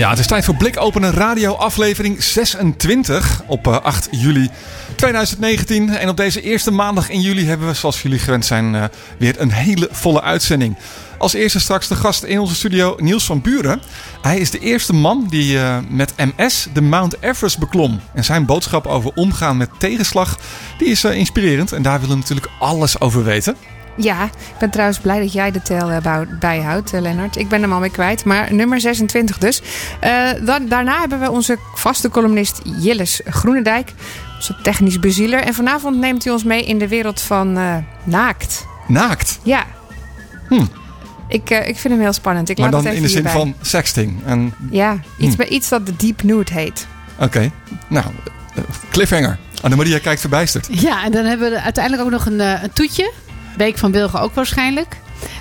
Ja, het is tijd voor Blikopenen Radio aflevering 26 op eh, 8 juli 2019. En op deze eerste maandag in juli hebben we, zoals jullie gewend zijn, eh, weer een hele volle uitzending. Als eerste straks de gast in onze studio Niels van Buren. Hij is de eerste man die eh, met MS de Mount Everest beklom. En zijn boodschap over omgaan met tegenslag, die is eh, inspirerend. En daar willen we natuurlijk alles over weten. Ja, ik ben trouwens blij dat jij de tel eh, bijhoudt, eh, Lennart. Ik ben hem alweer kwijt, maar nummer 26 dus. Eh, dan, daarna hebben we onze vaste columnist Jilles Groenendijk. Onze technisch bezieler. En vanavond neemt hij ons mee in de wereld van eh, naakt. Naakt, Ja. Hm. Ik, eh, ik vind hem heel spannend. Ik maar laat dan het in de zin hierbij. van sexting. En Ja, iets, Hm. bij iets dat de deep nude heet. oké, nou, cliffhanger. Annemaria kijkt verbijsterd. Ja, en dan hebben we uiteindelijk ook nog een, een toetje. Week van Wilgen ook waarschijnlijk.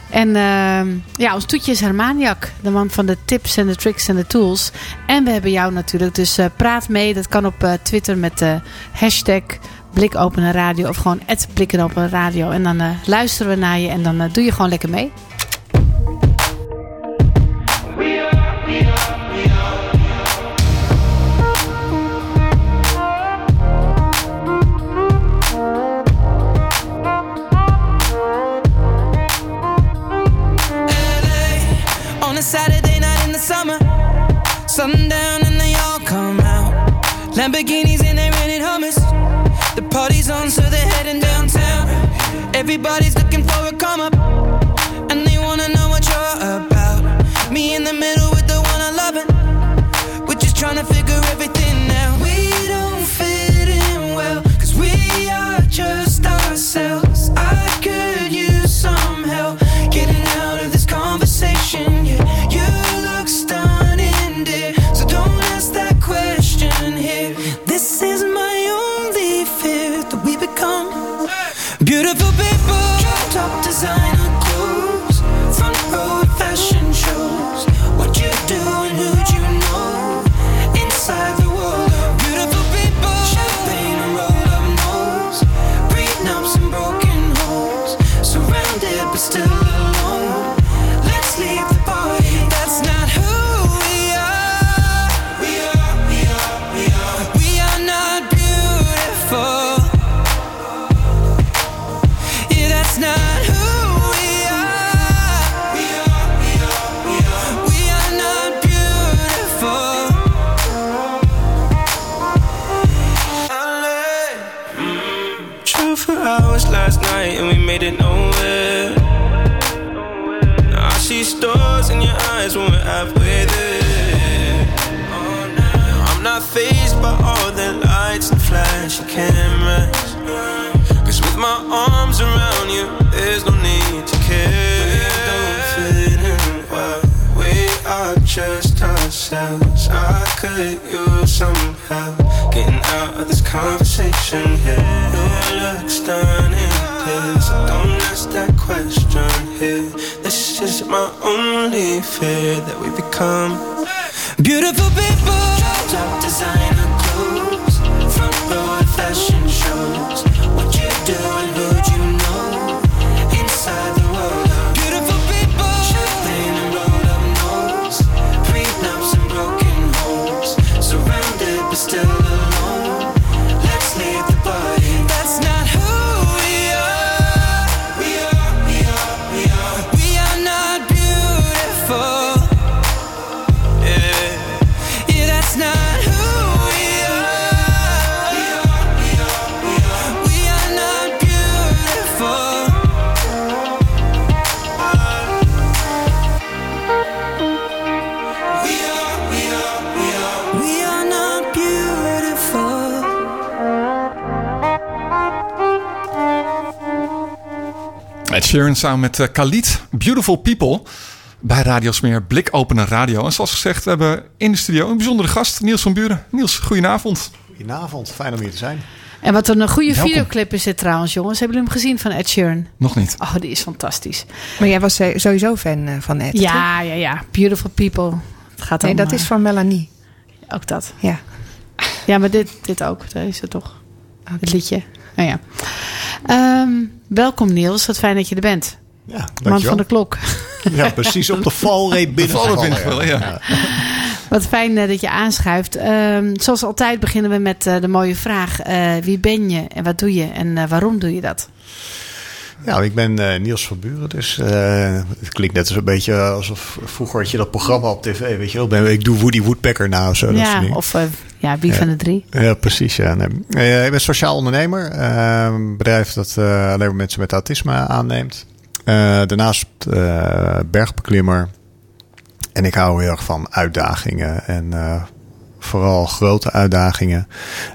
En ehm, ja, ons toetje is Hermaniak. De man van de tips en de tricks en de tools. En we hebben jou natuurlijk. Dus eh, praat mee. Dat kan op eh, Twitter met de hashtag Blikopenen Radio. Of gewoon Blikopenen Radio. En dan eh, luisteren we naar je. En dan eh, doe je gewoon lekker mee. Lamborghinis and they rented hummus. The party's on, so they're heading downtown. Everybody's looking for a and flashy cameras. Cause with my arms around you, there's no need to care. We don't fit in well. We are just ourselves. I could use some help getting out of this conversation here. You look stunning, please. Don't ask that question here. This is my only fear that we become beautiful people. Top designer clothes, front row Ed Sheeran samen met eh, Khalid, Beautiful People. Bij Radio Smeer, Blikopener Radio. En zoals gezegd, we hebben in de studio een bijzondere gast, Niels van Buren. Niels, goedenavond. Goedenavond, fijn om hier te zijn. En wat een goede Welkom. videoclip is dit trouwens, jongens. Hebben jullie hem gezien van Ed Sheeran? Nog niet. Oh, die is fantastisch. Maar jij was eh, sowieso fan eh, van Ed. toch? Ja, ja, ja. Beautiful People. Het gaat Nee, om, dat eh, is van Melanie. Ook dat. Ja. Ja, maar dit, dit ook. Daar is het toch. Het liedje. Nou ja. Ehm, welkom Niels. Wat fijn dat je er bent. Ja, Man van de klok. Ja, precies. Op de valreep binnen. valreep ja. Wat fijn eh, dat je aanschuift. Ehm, zoals altijd beginnen we met eh, de mooie vraag. eh, wie ben je en wat doe je en eh, waarom doe je dat? Ja, ik ben eh, Niels van Buren. Dus eh, het klinkt net als een beetje alsof vroeger had je dat programma op tv. Weet je wel? Ben- Ik doe Woody Woodpecker nou of zo. ja, of eh, ja, wie van de drie? Ja, precies. Ja. Nee. Eh, ik ben sociaal ondernemer. Eh, een bedrijf dat eh, alleen maar mensen met autisme aanneemt. Eh, daarnaast eh, bergbeklimmer. En ik hou heel erg van uitdagingen. En eh, vooral grote uitdagingen.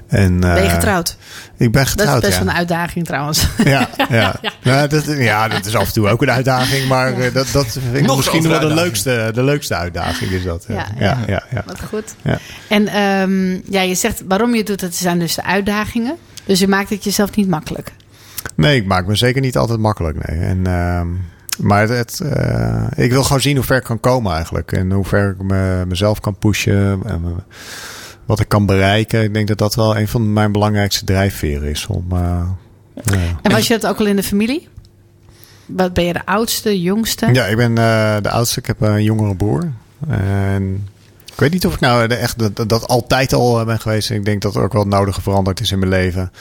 En, Ben je eh, getrouwd? Ik ben Dat is getrouwd, best ja. wel een uitdaging trouwens. Ja, ja. Ja, dat, ja, dat is af en toe ook een uitdaging. Maar eh, dat, dat vind ik Nog misschien wel de leukste, de leukste uitdaging. Is dat, ja. Ja, Ja, ja. ja, ja, Wat goed. Ja. En ehm, ja, je zegt waarom je het doet, dat zijn dus de uitdagingen. Dus je maakt het jezelf niet makkelijk. Nee, ik maak me zeker niet altijd makkelijk. Nee. En, ehm, maar het, eh, ik wil gewoon zien hoe ver ik kan komen eigenlijk. En hoe ver ik me, mezelf kan pushen. En me- wat ik kan bereiken. Ik denk dat dat wel een van mijn belangrijkste drijfveren is. Om, eh, ja. En was je dat ook al in de familie? Wat ben je de oudste, jongste? Ja, ik ben eh, de oudste. Ik heb een jongere broer. En ik weet niet of ik nou echt dat, dat altijd al ben geweest. Ik denk dat er ook wel het nodige veranderd is in mijn leven.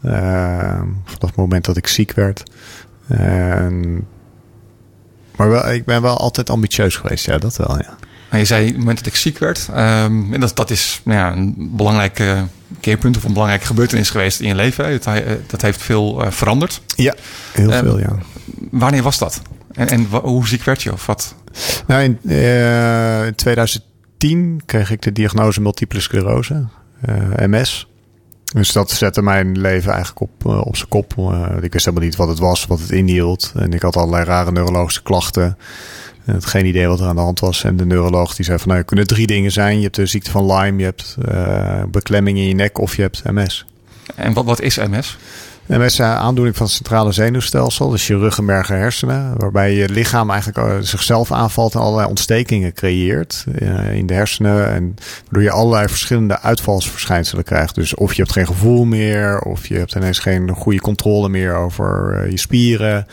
Vanaf het moment dat ik ziek werd. En, maar wel, ik ben wel altijd ambitieus geweest. Ja, dat wel, ja. Nou, je zei op het moment dat ik ziek werd. ehm, en dat, dat is nou ja, een belangrijk eh, keerpunt of een belangrijke gebeurtenis geweest in je leven. Het, eh, dat heeft veel eh, veranderd. Ja, heel Ehm, veel, ja. Wanneer was dat? En, en hoe ziek werd je? Of wat? Nou, in, eh, in 2010 kreeg ik de diagnose multiple sclerose, eh, MS. Dus dat zette mijn leven eigenlijk op, eh, op zijn kop. Eh, ik wist helemaal niet wat het was, wat het inhield. En ik had allerlei rare neurologische klachten. En had geen idee wat er aan de hand was. En de neuroloog die zei van, nou, er kunnen drie dingen zijn. Je hebt de ziekte van Lyme, je hebt eh, beklemming in je nek of je hebt MS. En wat, wat is MS? Is een aandoening van het centrale zenuwstelsel, dus je ruggenmerg en hersenen, waarbij je lichaam eigenlijk eh, zichzelf aanvalt en allerlei ontstekingen creëert eh, in de hersenen. En waardoor je allerlei verschillende uitvalsverschijnselen krijgt. Dus of je hebt geen gevoel meer, of je hebt ineens geen goede controle meer over eh, je spieren.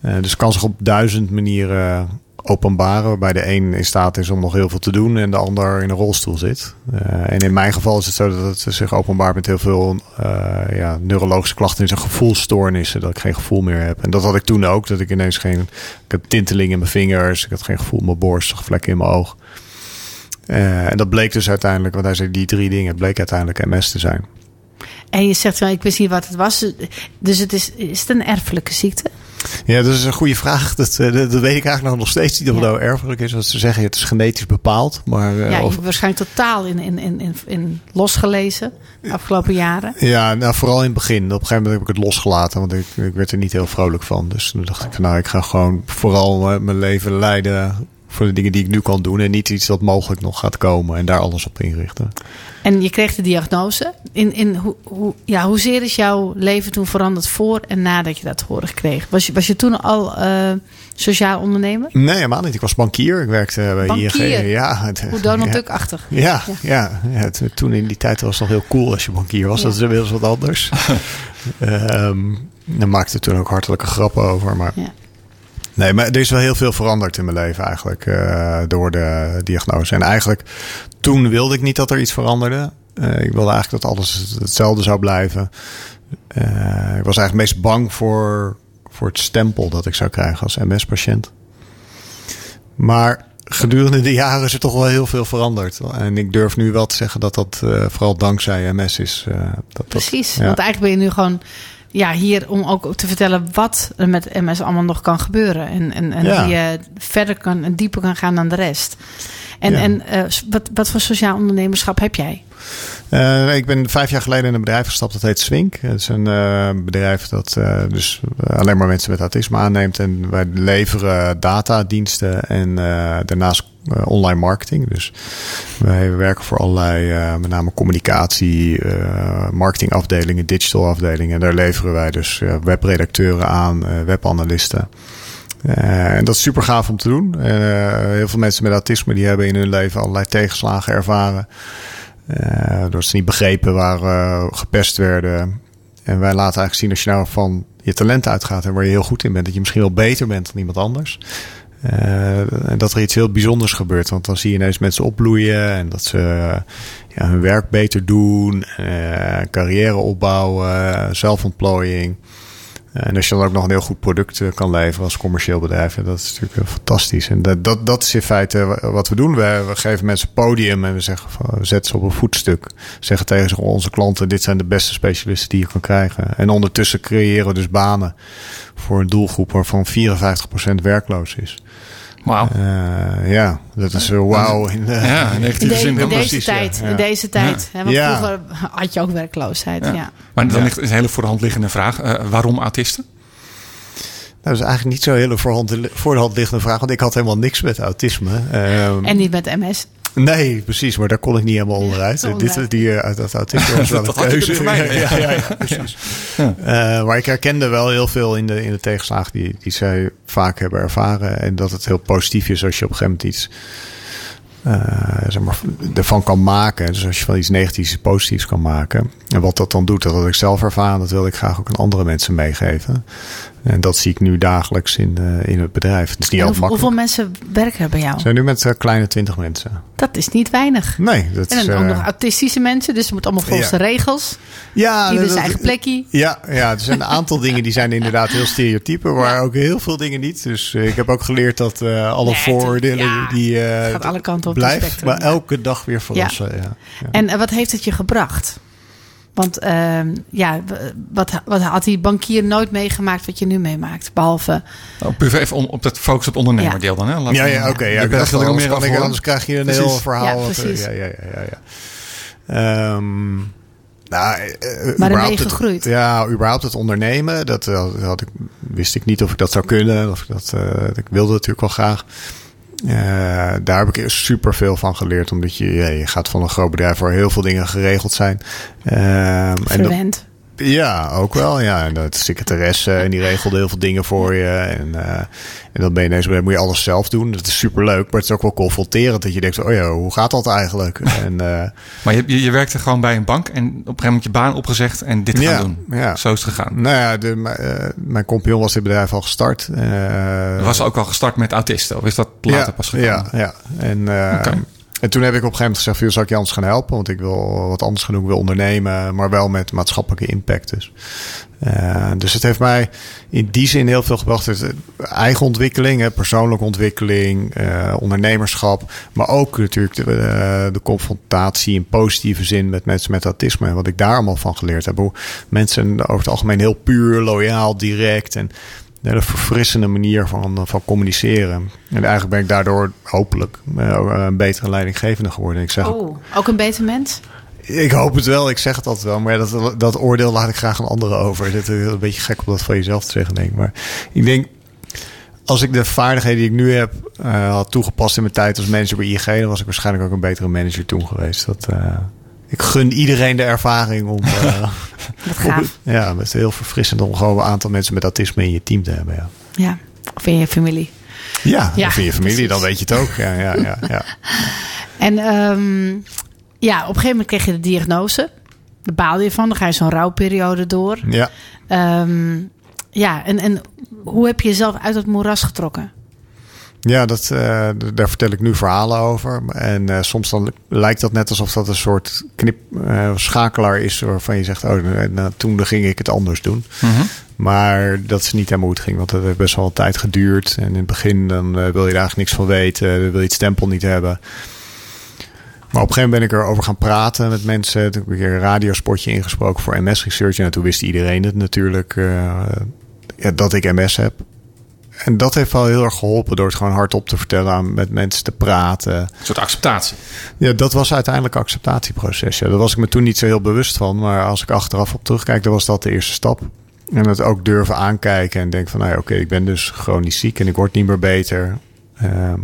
Dus het kan zich op duizend manieren openbaren. Waarbij de een in staat is om nog heel veel te doen en de ander in een rolstoel zit. Eh, en in mijn geval is het zo dat het zich openbaart met heel veel eh, ja, neurologische klachten en gevoelstoornissen. Dat ik geen gevoel meer heb. En dat had ik toen ook. Dat ik ineens geen. Ik had tinteling in mijn vingers. Ik had geen gevoel in mijn borst. Vlekken in mijn oog. Eh, en dat bleek dus uiteindelijk, want hij zei die drie dingen, het bleek uiteindelijk MS te zijn. En je zegt wel, ik wist niet wat het was. Dus het is, is het een erfelijke ziekte? Ja, dat is een goede vraag. Dat, eh, dat, dat weet ik eigenlijk nog steeds niet of het nou erfelijk is. Want ze zeggen het is genetisch bepaald. Maar, eh, ja, of, waarschijnlijk totaal in, in, in, in, in losgelezen de afgelopen jaren. ja, nou, vooral in het begin. Op een gegeven moment heb ik het losgelaten. Want ik, ik werd er niet heel vrolijk van. Dus toen dacht ik van nou, ik ga gewoon vooral eh, mijn leven leiden voor de dingen die ik nu kan doen. En niet iets dat mogelijk nog gaat komen. En daar alles op inrichten. En je kreeg de diagnose. In, in hoe, hoe, ja, hoezeer is jouw leven toen veranderd voor en nadat je dat horen kreeg? Was je, was je toen al eh, sociaal ondernemer? Nee, helemaal niet. Ik was bankier. Ik werkte bij Bankier? ING. Ja, het- Hoe Donald ja. Duck-achtig. Ja, ja. ja het- toen in die tijd was het nog heel cool als je bankier was. Ja. Dat is inmiddels wat anders. Ehm daar maakte toen ook hartelijke grappen over. Maar Ja. Nee, maar er is wel heel veel veranderd in mijn leven eigenlijk eh, door de diagnose. En eigenlijk toen wilde ik niet dat er iets veranderde. Eh, ik wilde eigenlijk dat alles hetzelfde zou blijven. Eh, ik was eigenlijk meest bang voor, voor het stempel dat ik zou krijgen als MS-patiënt. Maar gedurende de jaren is er toch wel heel veel veranderd. En ik durf nu wel te zeggen dat dat vooral dankzij MS is. dat, dat- Precies. ja. Want eigenlijk ben je nu gewoon ja, hier om ook te vertellen wat er met MS allemaal nog kan gebeuren. En, en, en Ja. je verder kan en dieper kan gaan dan de rest. En, Ja. en eh, wat, wat voor sociaal ondernemerschap heb jij? Uh, ik ben vijf jaar geleden in een bedrijf gestapt dat heet Swink. Het is een uh, bedrijf dat uh, dus alleen maar mensen met autisme aanneemt. En wij leveren datadiensten en daarnaast online marketing. Dus wij werken voor allerlei, met name communicatie, marketingafdelingen, digital afdelingen. En daar leveren wij dus webredacteuren aan, webanalisten. en dat is super gaaf om te doen. heel veel mensen met autisme die hebben in hun leven allerlei tegenslagen ervaren. Uh, doordat ze niet begrepen waar uh, gepest werden. En wij laten eigenlijk zien als je nou van je talent uitgaat en waar je heel goed in bent, dat je misschien wel beter bent dan iemand anders. Uh, en dat er iets heel bijzonders gebeurt. Want dan zie je ineens mensen opbloeien en dat ze ja, hun werk beter doen, carrière opbouwen, zelfontplooiing. En als je dan ook nog een heel goed product eh, kan leveren als commercieel bedrijf, dat is natuurlijk fantastisch. En dat, dat, dat is in feite wat we doen. We, geven mensen podium en we zeggen, we zetten ze op een voetstuk. Zeggen tegen onze klanten, dit zijn de beste specialisten die je kan krijgen. En ondertussen creëren we dus banen voor een doelgroep waarvan 54% werkloos is. Wauw. Uh, ja, dat is uh, wauw in, de, ja, in, in, de, in deze tijd. Ja. In deze tijd. Ja. Want vroeger had je ook werkloosheid. Ja. Maar dan ligt een hele voor de hand liggende vraag. Uh, waarom autisten? Nou, dat is eigenlijk niet zo hele voor, voor de hand liggende vraag. Want ik had helemaal niks met autisme. Um, en niet met MS. Nee, precies, maar daar kon ik niet helemaal onderuit. Ja, Dit, die, uh, dat artikel was wel een keuze. Voor mij, ja, ja, ja, precies. Ja. Uh, maar ik herkende wel heel veel in de, in de tegenslagen die, die zij vaak hebben ervaren. En dat het heel positief is als je op een gegeven moment iets uh, zeg maar, ervan kan maken. Dus als je van iets negatiefs positiefs kan maken. En wat dat dan doet, dat had ik zelf ervaren, dat wil ik graag ook aan andere mensen meegeven. En dat zie ik nu dagelijks in, uh, in het bedrijf. Het is niet altijd makkelijk. Hoeveel mensen werken er bij jou? We zijn nu met uh, kleine twintig mensen. Dat is niet weinig. Nee. Dat en dan ook nog autistische mensen, dus het moet allemaal volgens ja. de regels. Ja. Ieder zijn eigen plekje. Ja, ja, er zijn een aantal dingen die zijn inderdaad heel stereotypen, maar ook heel veel dingen niet. Dus ik heb ook geleerd dat alle nee, vooroordelen ja, die gaat alle kanten op blijft, maar elke dag weer verrassen. Ja. En wat heeft het je gebracht? Want uh, ja, wat, wat had die bankier nooit meegemaakt wat je nu meemaakt? Behalve. Oh, puur even om, op dat focus op ondernemerdeel dan. Hè? Laten ja, ja, oké. Okay, ja, ja, anders, meer anders, anders krijg je een precies. heel verhaal. Ja, precies. Ja, ja, ja. ja, um, nou, uh, maar ermee gegroeid. Het, ja, überhaupt het ondernemen. Dat, had ik, wist ik niet of ik dat zou kunnen. Of ik, dat, uh, ik wilde natuurlijk wel graag. Uh, daar heb ik super veel van geleerd. Omdat je, je gaat van een groot bedrijf waar heel veel dingen geregeld zijn. Uh. En ja, ook wel. Ja, en de secretaresse en die regelde heel veel dingen voor je. En, uh, en dan ben je ineens, moet je alles zelf doen. Dat is super leuk, maar het is ook wel confronterend dat je denkt, oh ja, hoe gaat dat eigenlijk? En, uh, maar je, je, je werkte gewoon bij een bank en op een gegeven moment je baan opgezegd en dit gaan ja, doen. Ja. Zo is het gegaan. Nou ja, de, uh, mijn compagnon was dit bedrijf al gestart. Was ook al gestart met autisten, of is dat later ja, pas gekomen? Ja, ja. En, okay. En toen heb ik op een gegeven moment gezegd: van, zal ik je anders gaan helpen? Want ik wil wat anders gaan doen. Ik wil ondernemen, maar wel met maatschappelijke impact. Dus, uh, dus het heeft mij in die zin heel veel gebracht. Eigen ontwikkeling, persoonlijke ontwikkeling, uh, ondernemerschap. Maar ook natuurlijk de, uh, de, confrontatie in positieve zin met mensen met autisme. En wat ik daar allemaal van geleerd heb. Hoe mensen over het algemeen heel puur, loyaal, direct. En hele verfrissende manier van, van communiceren. En eigenlijk ben ik daardoor hopelijk een betere leidinggevende geworden. Ik zeg oh, ook een beter mens? Ik hoop het wel, ik zeg het altijd wel. Maar dat, dat oordeel laat ik graag aan anderen over. Het is een beetje gek om dat van jezelf te zeggen, denk ik. Maar ik denk, als ik de vaardigheden die ik nu heb uh, had toegepast in mijn tijd als manager bij IG... dan was ik waarschijnlijk ook een betere manager toen geweest. Dat, uh, ik gun iedereen de ervaring om... Uh, Dat gaaf. Ja, het is heel verfrissend om gewoon een aantal mensen met autisme in je team te hebben. Ja, ja. of in je familie. Ja, ja of in je familie, precies. dan weet je het ook. Ja, ja, ja, ja. En um, ja, op een gegeven moment kreeg je de diagnose. Daar baalde je van. Dan ga je zo'n rouwperiode door. Ja. Um, ja, en, en hoe heb je jezelf uit het moeras getrokken? Ja, dat, uh, daar vertel ik nu verhalen over. En uh, soms dan lijkt dat net alsof dat een soort knip, uh, schakelaar is waarvan je zegt, oh, nou, toen ging ik het anders doen. -hmm. Maar dat is niet helemaal hoe het ging, want het heeft best wel een tijd geduurd. En in het begin dan wil je er eigenlijk niks van weten, wil je het stempel niet hebben. Maar op een gegeven moment ben ik erover gaan praten met mensen. Toen heb ik een radiospotje ingesproken voor MS Research. En toen wist iedereen het natuurlijk, ja, dat ik MS heb. En dat heeft wel heel erg geholpen door het gewoon hardop te vertellen, aan, met mensen te praten. Een soort acceptatie. Ja, dat was uiteindelijk een acceptatieproces. Ja. Daar was ik me toen niet zo heel bewust van. Maar als ik achteraf op terugkijk, dan was dat de eerste stap. En het ook durven aankijken en denken van, nou ja, oké, ik ben dus chronisch ziek en ik word niet meer beter. Ehm,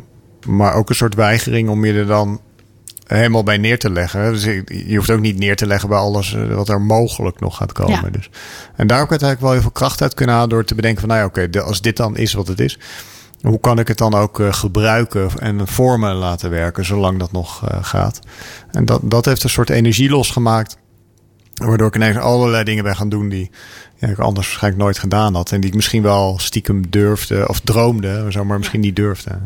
maar ook een soort weigering om je er dan helemaal bij neer te leggen. Dus je hoeft ook niet neer te leggen bij alles eh, wat er mogelijk nog gaat komen. Ja. Dus. En daar ook uiteindelijk wel heel veel kracht uit kunnen halen door te bedenken van, nou ja, oké, als dit dan is wat het is, hoe kan ik het dan ook eh, gebruiken en vormen laten werken zolang dat nog eh, gaat. En dat, dat heeft een soort energie losgemaakt. Waardoor ik ineens allerlei dingen ben gaan doen die ja, ik anders waarschijnlijk nooit gedaan had. En die ik misschien wel stiekem durfde of droomde, maar misschien niet durfde.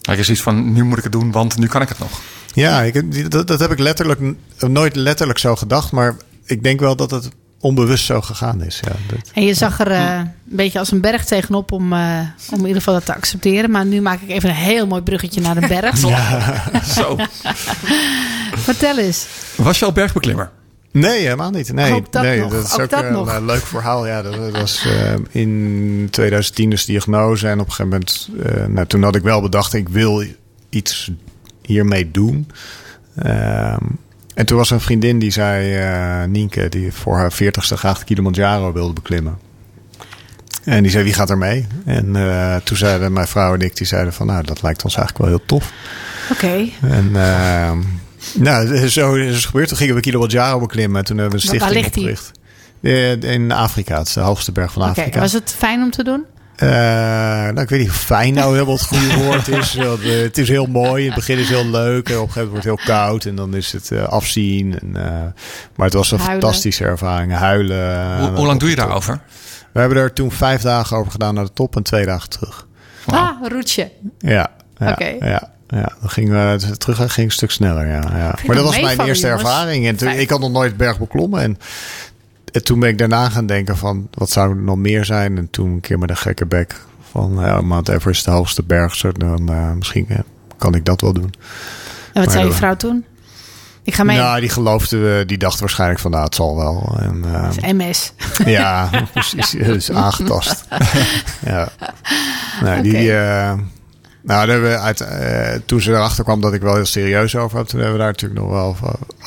Kijk, is iets van, nu moet ik het doen, want nu kan ik het nog. Ja, ik, dat, dat heb ik letterlijk nooit letterlijk zo gedacht. Maar ik denk wel dat het onbewust zo gegaan is. Ja, dat, En je zag er eh, een beetje als een berg tegenop om, eh, om in ieder geval dat te accepteren. Maar nu maak ik even een heel mooi bruggetje naar de berg. Zo. Vertel eens. Was je al bergbeklimmer? Nee, helemaal niet. Nee, Ook dat nee nog. dat is Ook ook, dat een nog. eh, leuk verhaal. Ja, dat, dat was eh, in 2010 dus diagnose. En op een gegeven moment, eh, nou, toen had ik wel bedacht, ik wil iets hiermee doen. Ehm, en toen was een vriendin die zei, eh, Nienke, die voor haar 40ste graag de Kilimanjaro wilde beklimmen. En die zei, wie gaat er mee? En eh, toen zeiden mijn vrouw en ik, die zeiden van, nou, dat lijkt ons eigenlijk wel heel tof. Oké. En ehm, nou, zo is het gebeurd. Toen gingen we Kilimanjaro beklimmen. En toen hebben we een stichting opgericht. Eh, In Afrika. Het is de hoogste berg van. Afrika. Was het fijn om te doen? Eh, nou, ik weet niet of fijn nou helemaal het goede woord is. Want, eh, het is heel mooi. In het begin is heel leuk. En op een gegeven moment wordt het heel koud. En dan is het eh, afzien. En, eh, maar het was een Huilen. fantastische ervaring. Huilen. Hoe, hoe lang doe je daarover? We hebben er toen vijf dagen over gedaan naar de top. En twee dagen terug. Ah, roetje. Ja. ja Oké. Ja. Ja, dan ging we terug ging een stuk sneller. Ja, ja. Maar dat was mijn eerste jongens. ervaring. En toen, ik had nog nooit berg beklommen. En, en toen ben ik daarna gaan denken van wat zou er nog meer zijn. En toen een keer met een gekke bek van ja, Mount Everest de hoogste berg. Dan eh, misschien eh, kan ik dat wel doen. En wat zei je vrouw toen? Ik ga mee. Nou, die geloofde, die dacht waarschijnlijk van nou het zal wel. En, eh, is MS. ja, precies. Is aangetast. ja. Nou, die, eh, nou, daar hebben we uit, eh, toen ze erachter kwam dat ik wel heel serieus over had, toen hebben we daar natuurlijk nog wel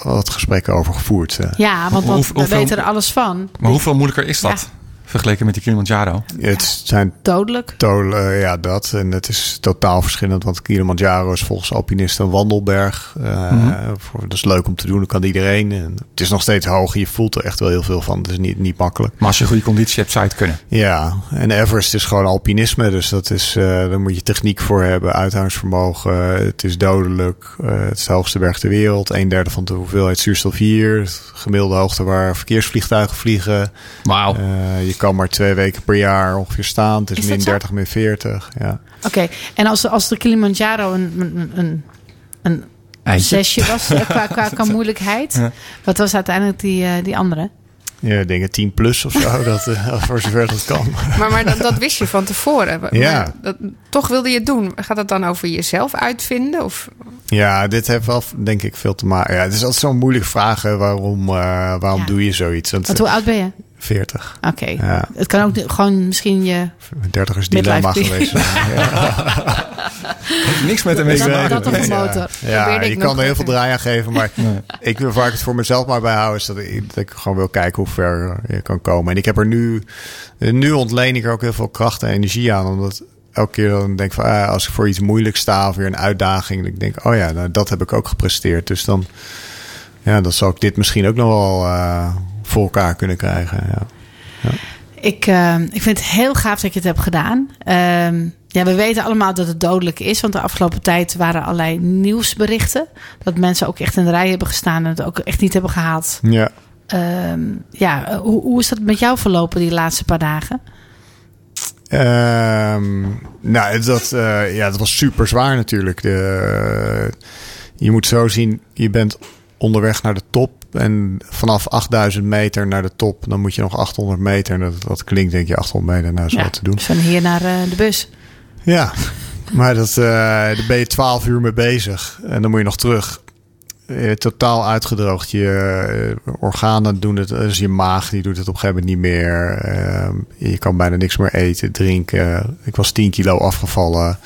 wat- gesprekken over gevoerd. eh. Ja, want, hoe- we hoeveel- weten er alles van. Maar hoeveel moeilijker is dat? Vergeleken met die Kilimanjaro? Het zijn Dodelijk. tol, eh, ja, dat. En het is totaal verschillend, want Kilimanjaro is volgens alpinisten een wandelberg. Eh, Mhm. voor, dat is leuk om te doen, dat kan iedereen. En het is nog steeds hoog, je voelt er echt wel heel veel van. Het is niet, niet makkelijk. Maar als je goede conditie hebt, zou je het kunnen. Ja, en Everest is gewoon alpinisme. Dus dat is, eh, daar moet je techniek voor hebben, uithoudingsvermogen. Het is dodelijk. eh, het is de hoogste berg ter wereld. Een derde van de hoeveelheid zuurstof hier. Gemiddelde hoogte waar verkeersvliegtuigen vliegen. Wauw. Eh, je kan maar twee weken per jaar ongeveer staan. Het is, Is dat min zo? 30, min 40. Ja. Oké, en als, als de Kilimanjaro een, een, een, een zesje was eh, qua, qua, qua moeilijkheid, Ja. wat was uiteindelijk die, eh, die andere? Ja, dingen 10 plus of zo. dat, eh, voor zover dat kan. Maar, maar dat, dat wist je van tevoren. Maar Ja. dat, toch wilde je het doen. Gaat het dan over jezelf uitvinden? Of, Ja, dit heeft wel denk ik veel te maken. Ja, het is altijd zo'n moeilijke vraag. hè, Waarom, eh, waarom Ja. doe je zoiets? Want, Want hoe oud ben je? 40. Oké. Ja. Het kan ook gewoon misschien je... 30 is dilemma geweest. Ja. Niks met hem mee. dat op een motor. Ja, je kan er heel veel draai aan geven, maar ik, waar ik het voor mezelf maar bij hou, is dat ik, dat ik gewoon wil kijken hoe ver je kan komen. En ik heb er nu, nu ontleen ik er ook heel veel kracht en energie aan, omdat elke keer dan denk ik van, ah, als ik voor iets moeilijks sta of weer een uitdaging, dan denk ik, oh ja, nou, dat heb ik ook gepresteerd. Dus dan, ja, dan zal ik dit misschien ook nog wel eh, voor elkaar kunnen krijgen. Ja. Ik, eh, ik vind het heel gaaf dat je het hebt gedaan. Ehm, ja, we weten allemaal dat het dodelijk is. Want de afgelopen tijd waren allerlei nieuwsberichten. Dat mensen ook echt in de rij hebben gestaan en het ook echt niet hebben gehaald. Ja. Ehm, ja, eh, hoe, hoe is dat met jou verlopen die laatste paar dagen? Ehm, nou, dat, eh, ja, dat was super zwaar natuurlijk. De, je moet zo zien, je bent onderweg naar de top. En vanaf 8000 meter naar de top, dan moet je nog 800 meter. En dat, dat klinkt denk je 800 meter, nou is Ja, wat te doen. van hier naar eh, de bus. Ja, maar dat, eh, daar ben je 12 uur mee bezig. En dan moet je nog terug. eh, totaal uitgedroogd. Je organen doen het, dus je maag die doet het op een gegeven moment niet meer. Eh, je kan bijna niks meer eten, drinken. Ik was 10 kilo afgevallen.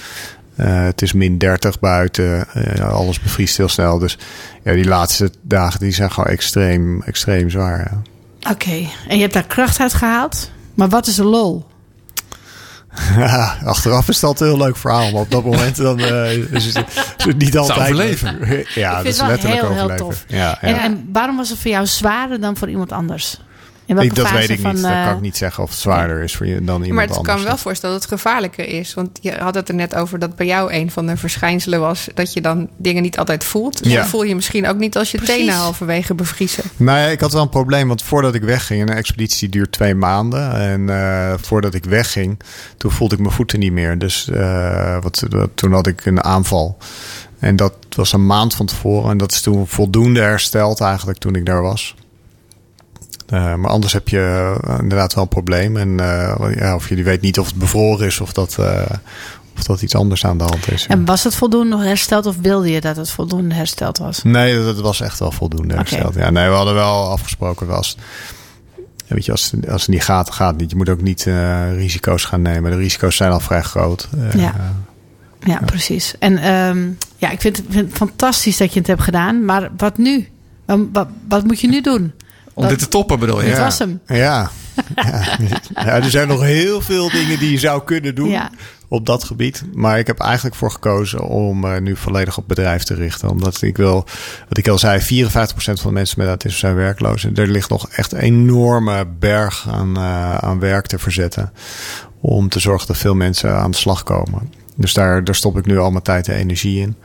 Eh, het is min 30 buiten. Eh, alles bevriest heel snel. Dus ja, die laatste dagen die zijn gewoon extreem, extreem zwaar. Ja. Oké, en je hebt daar kracht uit gehaald. Maar wat is de lol? Ja, achteraf is dat een heel leuk verhaal. Maar op dat moment dan, eh, is, het, is het niet altijd... overleven. Ja, Ik vind dat is het wel letterlijk heel, heel overleven. tof. Ja, ja. En, en waarom was het voor jou zwaarder dan voor iemand anders? In welke Ik, dat fase weet ik van, niet. Dat eh, kan ik niet zeggen of het zwaarder is voor je dan iemand Maar het anders. kan me wel voorstellen dat het gevaarlijker is. Want je had het er net over dat bij jou een van de verschijnselen was... dat je dan dingen niet altijd voelt. Dus Ja. dat voel je misschien ook niet als je Precies. tenen halverwege bevriezen. Nou ja, ik had wel een probleem, want voordat ik wegging, een expeditie duurt twee maanden. En eh, voordat ik wegging, toen voelde ik mijn voeten niet meer. Dus eh, wat, wat- toen had ik een aanval. En dat was een maand van tevoren. En dat is toen voldoende hersteld eigenlijk toen ik daar was. Eh, maar anders heb je eh, inderdaad wel een probleem. En eh, ja, of je weet niet of het bevroren is of dat, of dat iets anders aan de hand is. En was het voldoende hersteld of wilde je dat het voldoende hersteld was? Nee, dat was echt wel voldoende hersteld. Ja, nee, we hadden wel afgesproken. Was, weet je, als, het- als het niet gaat, gaat het niet. Je moet ook niet risico's gaan nemen. De risico's zijn al vrij groot. Ja. Ja, precies. En ehm, ja, ik vind, het- vind het fantastisch dat je het hebt gedaan. Maar wat nu? Wat, wat moet je nu doen? Om dit te toppen bedoel je? Ja. was hem. Ja. ja. Ja, er zijn nog heel veel dingen die je zou kunnen doen Ja. op dat gebied. Maar ik heb eigenlijk voor gekozen om eh, nu volledig op bedrijf te richten. Omdat ik wil, wat ik al zei, 54% van de mensen met autisme zijn werkloos. En er ligt nog echt een enorme berg aan, eh, aan werk te verzetten. Om te zorgen dat veel mensen aan de slag komen. Dus daar, daar stop ik nu al mijn tijd en energie in.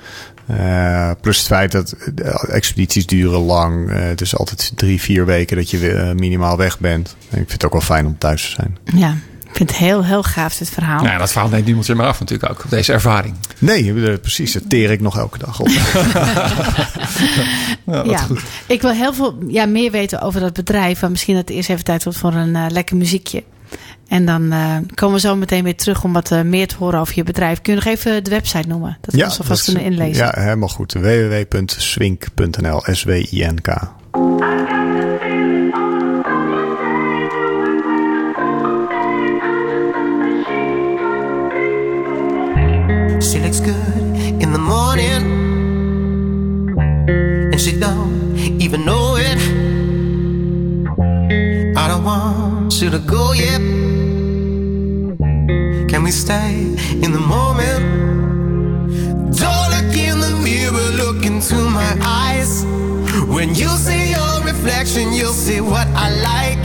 Eh, plus het feit dat de expedities duren lang. Eh, het is altijd drie, vier weken dat je eh, minimaal weg bent. En ik vind het ook wel fijn om thuis te zijn. Ja, ik vind het heel, heel gaaf dit verhaal. Nou ja, dat verhaal neemt niemand je maar af natuurlijk ook. Deze ervaring. Nee, eh, precies. Dat teer ik nog elke dag op. Ja, goed. ik wil heel veel ja, meer weten over dat bedrijf. Maar misschien dat het eerst even tijd wordt voor een eh, lekker muziekje. En dan eh, komen we zo meteen weer terug om wat eh, meer te horen over je bedrijf. Kun je nog even de website noemen? Dat we ons alvast kunnen inlezen. Ja, helemaal goed. www.swink.nl. S-W-I-N-K. She looks good in the morning, and she don't even know it. I don't want you to go yet. Can we stay in the moment? Don't look in the mirror, look into my eyes. When you see your reflection, you'll see what I like.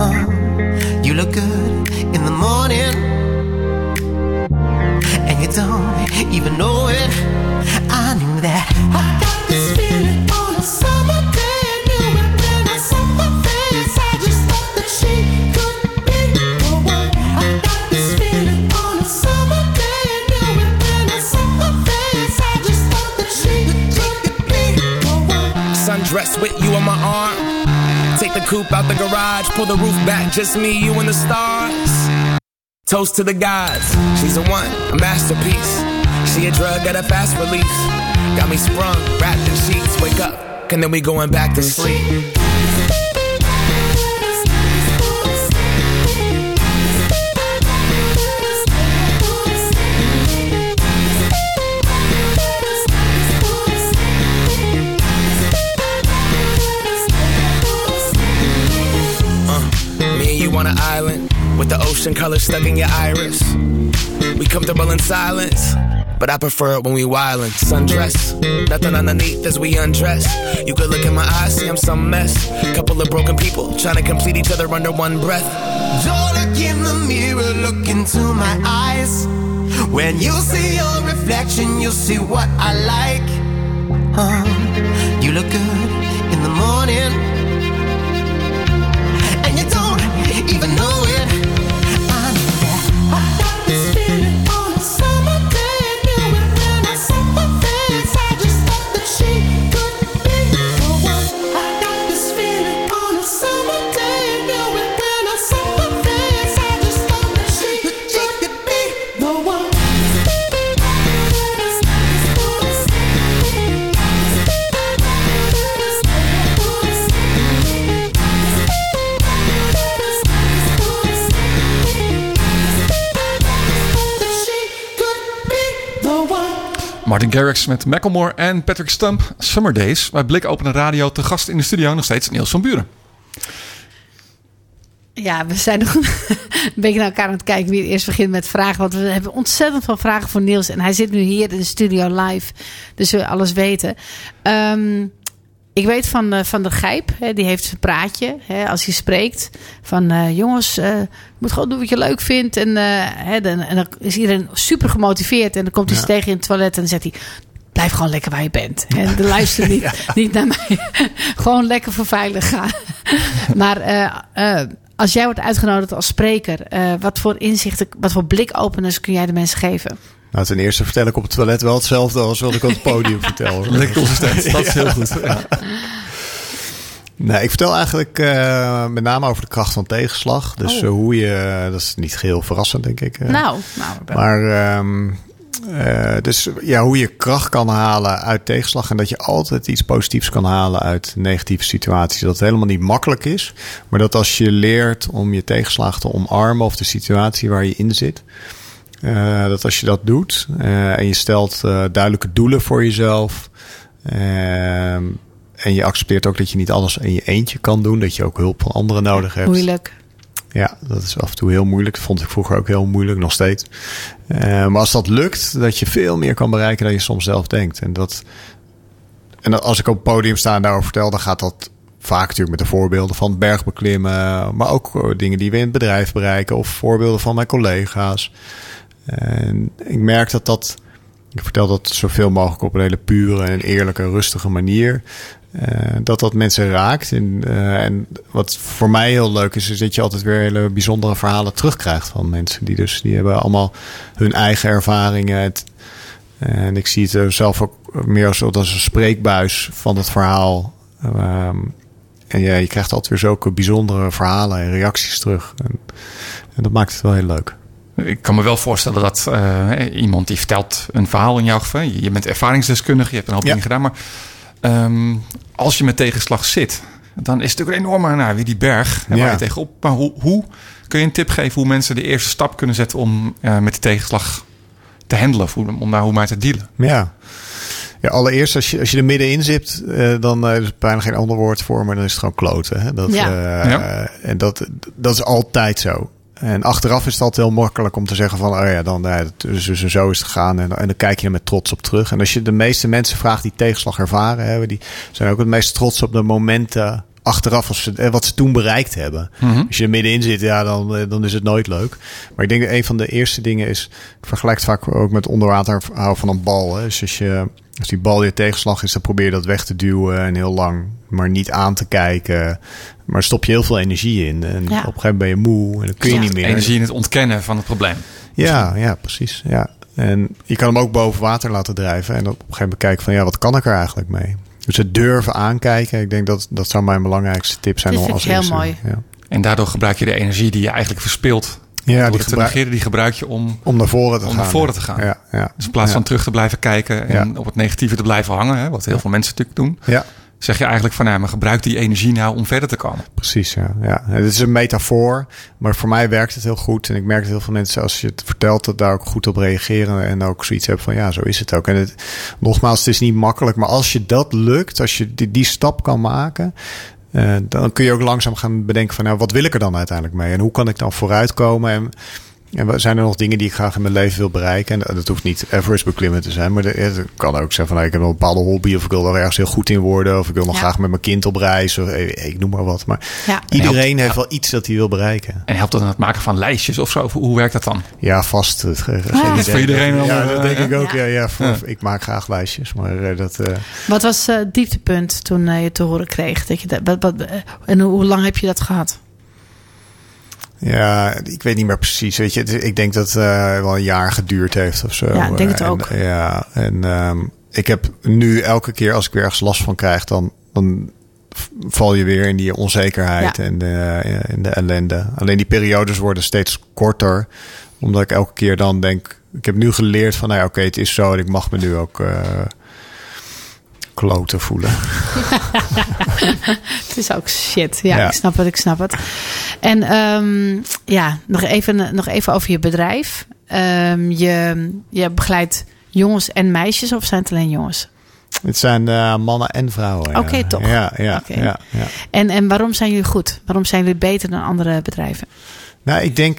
Uh, you look good in the morning coupe out the garage, pull the roof back, just me, you, and the stars. Toast to the gods, she's a one, a masterpiece. She a drug at a fast release. Got me sprung, wrapped in sheets, wake up, and then we going back to sleep. On an island with the ocean color stuck in your iris. We comfortable in silence, but I prefer it when we wildin'. Sundress, nothing underneath as we undress. You could look in my eyes, see I'm some mess. Couple of broken people trying to complete each other under one breath. Don't look in the mirror, look into my eyes. When you see your reflection, you'll see what I like. You look good in the morning, even know Martin Garrix met Macklemore en Patrick Stump. Summer Days. Bij Blik Openen Radio te gast in de studio nog steeds Niels van Buren. Ja, we zijn nog een beetje naar elkaar aan het kijken wie het eerst begint met vragen. Want we hebben ontzettend veel vragen voor Niels. En hij zit nu hier in de studio live. Dus we alles weten. Ehm, ik weet van, eh, van de Gijp, hè, die heeft zijn praatje hè, als hij spreekt. Van eh, jongens, je moet gewoon doen wat je leuk vindt. En, hè, dan, en dan is iedereen super gemotiveerd. En dan komt hij Ja. ze tegen in het toilet en dan zegt hij... Blijf gewoon lekker waar je bent. En de luister niet, niet naar mij. gewoon lekker voor veilig gaan. maar als jij wordt uitgenodigd als spreker... wat voor inzichten, wat voor blikopeners kun jij de mensen geven? Nou, ten eerste vertel ik op het toilet wel hetzelfde als wat ik op het podium vertel. Lekker consistent. Dat is heel goed. Nee, ik vertel eigenlijk eh, met name over de kracht van tegenslag. Dus Oh. eh, hoe je, dat is niet geheel verrassend, denk ik. eh. nou, nou Maar ehm, eh, dus ja, hoe je kracht kan halen uit tegenslag. En dat je altijd iets positiefs kan halen uit negatieve situaties. Dat het helemaal niet makkelijk is. Maar dat als je leert om je tegenslag te omarmen of de situatie waar je in zit. Eh, dat als je dat doet eh, en je stelt eh, duidelijke doelen voor jezelf. en je accepteert ook dat je niet alles in je eentje kan doen. Dat je ook hulp van anderen nodig hebt. moeilijk. Ja, dat is af en toe heel moeilijk. Dat vond ik vroeger ook heel moeilijk, nog steeds. Maar als dat lukt, dat je veel meer kan bereiken dan je soms zelf denkt. En, dat, en dat- als ik op het podium sta en daarover vertel, dan gaat dat vaak natuurlijk met de voorbeelden van bergbeklimmen. Maar ook dingen die we in het bedrijf bereiken. Of voorbeelden van mijn collega's. En ik merk dat dat... Ik vertel dat zoveel mogelijk op een hele pure en eerlijke, rustige manier. Eh, dat dat mensen raakt. En, eh, en wat voor mij heel leuk is, is dat je altijd weer hele bijzondere verhalen terugkrijgt van mensen. Die dus die hebben allemaal hun eigen ervaringen. En ik zie het zelf ook meer als, als een spreekbuis van het verhaal. Ehm, en ja, je krijgt altijd weer zulke bijzondere verhalen en reacties terug. En dat maakt het wel heel leuk. Ik kan me wel voorstellen dat eh, iemand die vertelt een verhaal in jouw geval. Je bent ervaringsdeskundige, je hebt een hoop Ja. dingen gedaan. Maar ehm, als je met tegenslag zit, dan is het natuurlijk een enorme, nou, weer die berg waar je tegenop. Maar hoe, hoe kun je een tip geven hoe mensen de eerste stap kunnen zetten om eh, met die tegenslag te handelen? Of hoe, om daar hoe maar te dealen? Ja. Ja, allereerst, als je, als je er middenin zit, eh, dan eh, is er bijna geen ander woord voor, maar dan is het gewoon kloten. Hè? Dat, Ja. eh, Ja. En dat, dat is altijd zo. En achteraf is het altijd heel makkelijk om te zeggen van, oh ja, dan eh, dus, dus zo is het gegaan. En, en dan kijk je er met trots op terug. En als je de meeste mensen vraagt die tegenslag ervaren hebben, die zijn ook het meest trots op de momenten achteraf als ze, eh, wat ze toen bereikt hebben. Als je er middenin zit, ja, dan, eh, dan is het nooit leuk. Maar ik denk dat een van de eerste dingen is, ik vergelijk het vaak ook met onderwater houden van een bal. Hè. Dus als, je, als die bal je tegenslag is, dan probeer je dat weg te duwen en heel lang, maar niet aan te kijken. Maar stop je heel veel energie in. En op een gegeven moment ben je moe en dan kun je Ja. niet meer. Energie in het ontkennen van het probleem. Ja, ja, precies. Ja. En je kan hem ook boven water laten drijven. En op een gegeven moment kijken van ja, wat kan ik er eigenlijk mee? Dus het durven aankijken. Ik denk dat dat zou mijn belangrijkste tip zijn. Als ik heel eerste- mooi. Ja, En daardoor gebruik je de energie die je eigenlijk verspilt. ja die gebruik, negeren, die gebruik je om om naar voren te om gaan. naar voren te gaan. Ja, ja. Dus in plaats ja. van terug te blijven kijken en Ja. op het negatieve te blijven hangen, hè, wat heel veel mensen natuurlijk doen, Ja, zeg je eigenlijk van, nou, maar gebruik die energie nou om verder te komen. precies. Ja. Ja. Het is een metafoor, maar voor mij werkt het heel goed. En ik merk dat heel veel mensen, als je het vertelt, dat daar ook goed op reageren. En ook zoiets hebben van ja, zo is het ook. En het, nogmaals, het is niet makkelijk. Maar als je dat lukt, als je die, stap kan maken. eh, dan kun je ook langzaam gaan bedenken van nou, wat wil ik er dan uiteindelijk mee? En hoe kan ik dan vooruitkomen? En, en wat zijn er nog dingen die ik graag in mijn leven wil bereiken? En dat hoeft niet Everest beklimmen te zijn. Maar er- het kan ook zijn van nou, ik heb een bepaalde hobby. Of ik wil er ergens heel goed in worden. Of ik wil nog Ja. graag met mijn kind op reis. Of eh, ik noem maar wat. Maar Ja. iedereen heeft wel iets dat hij wil bereiken. En helpt dat aan het maken van lijstjes of zo? Of hoe werkt dat dan? Ja, vast. Het, ge- geen Ah. Voor iedereen wel, Ja, eh, dat denk ik ook. ja. Ja, ja, voor- Ja. Ik maak graag lijstjes. Maar eh, dat... eh, Wat was eh, het dieptepunt toen eh, je te horen kreeg? Dat je dat, wat, wat, eh, en hoe, hoe lang heb je dat gehad? Ja, ik weet niet meer precies. Weet je, ik denk dat het eh, wel een jaar geduurd heeft of zo. Ja, ik denk het En, ook. ja, en ehm, ik heb nu elke keer als ik weer ergens last van krijg, dan, dan val je weer in die onzekerheid Ja. en de, in de ellende. Alleen die periodes worden steeds korter, omdat ik elke keer dan denk, ik heb nu geleerd van, nou ja, oké, het is zo en ik mag me nu ook eh kloten voelen. Het is ook shit. Ja, Ja. ik snap het, ik snap het. En ehm, ja, nog even, nog even over je bedrijf. Ehm, je, je begeleidt jongens en meisjes of zijn het alleen jongens? Het zijn eh, mannen en vrouwen. ja. Oké, toch. Ja, ja, ja. En, en waarom zijn jullie goed? Waarom zijn jullie beter dan andere bedrijven? Nou, ik denk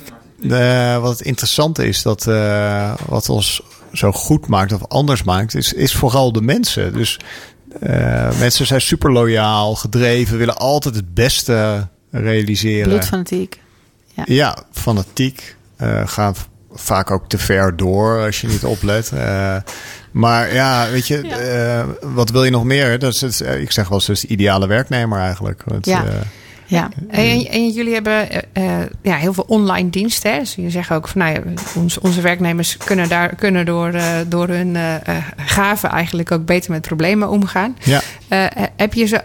eh, wat het interessante is, dat eh, wat ons zo goed maakt of anders maakt, is, is vooral de mensen. Dus eh, mensen zijn super loyaal, gedreven, willen altijd het beste realiseren. Bloedfanatiek. Ja, fanatiek. eh gaan vaak ook te ver door als je niet oplet. Eh, maar ja, weet je, wat wil je nog meer? Dat is het, ik zeg wel eens, de ideale werknemer eigenlijk. Want, Ja. Ja. En, en jullie hebben eh, eh, ja, heel veel online diensten. Hè? Dus je zegt ook van nou ja, onze, onze werknemers kunnen, daar, kunnen door, eh, door hun eh, gaven eigenlijk ook beter met problemen omgaan. ja. Heb, je zo,